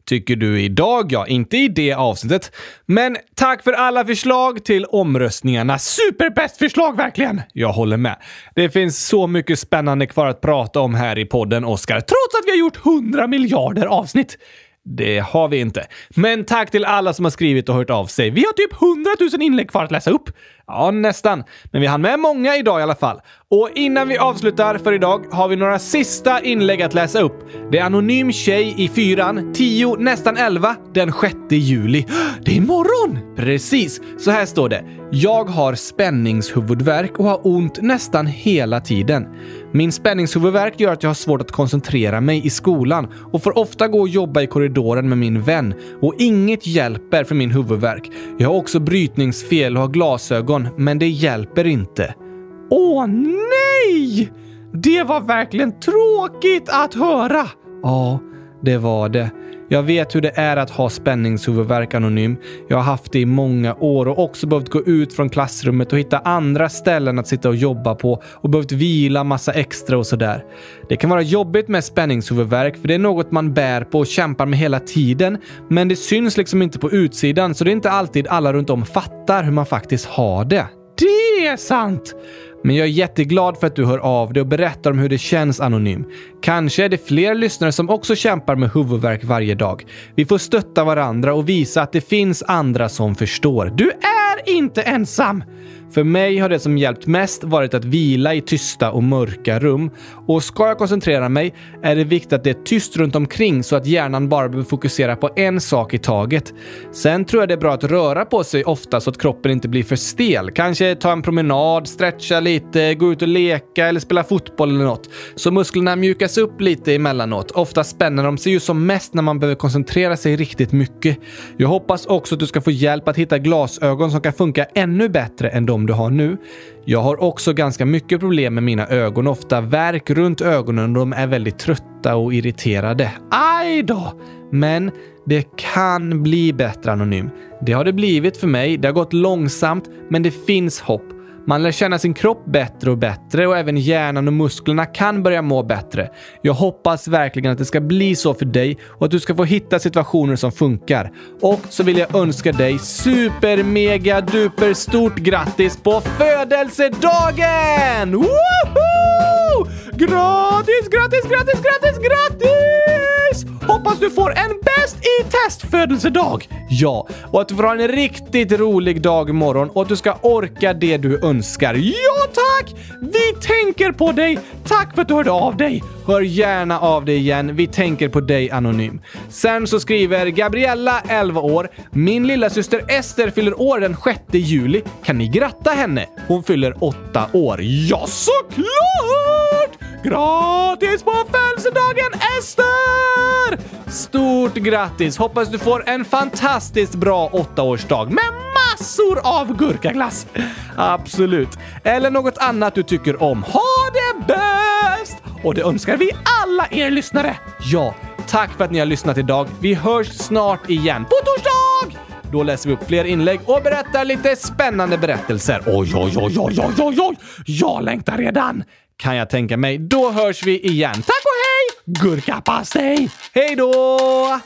Speaker 1: Tycker du idag, ja. Inte i det avsnittet. Men tack för alla förslag till omröstningarna.
Speaker 2: Superbäst förslag verkligen!
Speaker 1: Jag håller med. Det finns så mycket spännande kvar att prata om här i podden, Oscar.
Speaker 2: Trots att vi har gjort 100 miljarder avsnitt.
Speaker 1: Det har vi inte. Men tack till alla som har skrivit och hört av sig.
Speaker 2: Vi har typ 100 000 inlägg kvar att läsa upp.
Speaker 1: Ja, nästan. Men vi hann med många idag i alla fall. Och innan vi avslutar för idag har vi några sista inlägg att läsa upp. Det är Anonym tjej i fyran, 10, nästan 11, den 6 juli. *gasps* Det är imorgon! Precis, så här står det. Jag har spänningshuvudvärk och har ont nästan hela tiden. Min spänningshuvudvärk gör att jag har svårt att koncentrera mig i skolan och får ofta gå och jobba i korridoren med min vän och inget hjälper för min huvudvärk. Jag har också brytningsfel och har glasögon, men det hjälper inte.
Speaker 2: Åh nej! Det var verkligen tråkigt att höra!
Speaker 1: Ja, det var det. Jag vet hur det är att ha spänningshuvudvärk anonym. Jag har haft det i många år och också behövt gå ut från klassrummet och hitta andra ställen att sitta och jobba på och behövt vila massa extra och sådär. Det kan vara jobbigt med spänningshuvudvärk för det är något man bär på och kämpar med hela tiden. Men det syns liksom inte på utsidan så det är inte alltid alla runt om fattar hur man faktiskt har det.
Speaker 2: Det är sant!
Speaker 1: Men jag är jätteglad för att du hör av dig och berättar om hur det känns anonym. Kanske är det fler lyssnare som också kämpar med huvudvärk varje dag. Vi får stötta varandra och visa att det finns andra som förstår.
Speaker 2: Du är inte ensam!
Speaker 1: För mig har det som hjälpt mest varit att vila i tysta och mörka rum. Och ska jag koncentrera mig är det viktigt att det är tyst runt omkring så att hjärnan bara behöver fokusera på en sak i taget. Sen tror jag det är bra att röra på sig ofta så att kroppen inte blir för stel. Kanske ta en promenad, stretcha lite, gå ut och leka eller spela fotboll eller något. Så musklerna mjukas upp lite emellanåt. Ofta spänner de sig ju som mest när man behöver koncentrera sig riktigt mycket. Jag hoppas också att du ska få hjälp att hitta glasögon som kan funka ännu bättre än de du har nu. Jag har också ganska mycket problem med mina ögon, ofta värk runt ögonen och de är väldigt trötta och irriterade.
Speaker 2: Aj då!
Speaker 1: Men det kan bli bättre anonym. Det har det blivit för mig. Det har gått långsamt, men det finns hopp. Man lär känna sin kropp bättre och bättre och även hjärnan och musklerna kan börja må bättre. Jag hoppas verkligen att det ska bli så för dig och att du ska få hitta situationer som funkar. Och så vill jag önska dig super mega duper stort grattis på födelsedagen! Woho! Grattis, grattis, grattis, grattis, grattis! Hoppas du får en bäst i testfödelsedag! Ja, och att du får ha en riktigt rolig dag imorgon och att du ska orka det du önskar. Ja, tack! Vi tänker på dig! Tack för att du hörde av dig! Hör gärna av dig igen. Vi tänker på dig anonym. Sen så skriver Gabriella, 11 år. Min lilla syster Ester fyller år den 6 juli. Kan ni gratta henne? Hon fyller 8 år. Ja, såklart! Gratis på födelsedagen Ester! Stort grattis! Hoppas du får en fantastiskt bra åttaårsdag med massor av gurkaglass. Absolut. Eller något annat du tycker om. Ha det bäst! Och det önskar vi alla er lyssnare. Ja, tack för att ni har lyssnat idag. Vi hörs snart igen på torsdag! Då läser vi upp fler inlägg och berättar lite spännande berättelser. Oj, oj, oj, oj, oj, oj, oj! Jag längtar redan! Kan jag tänka mig. Då hörs vi igen. Tack och hej! Gurkapastej! Hej då!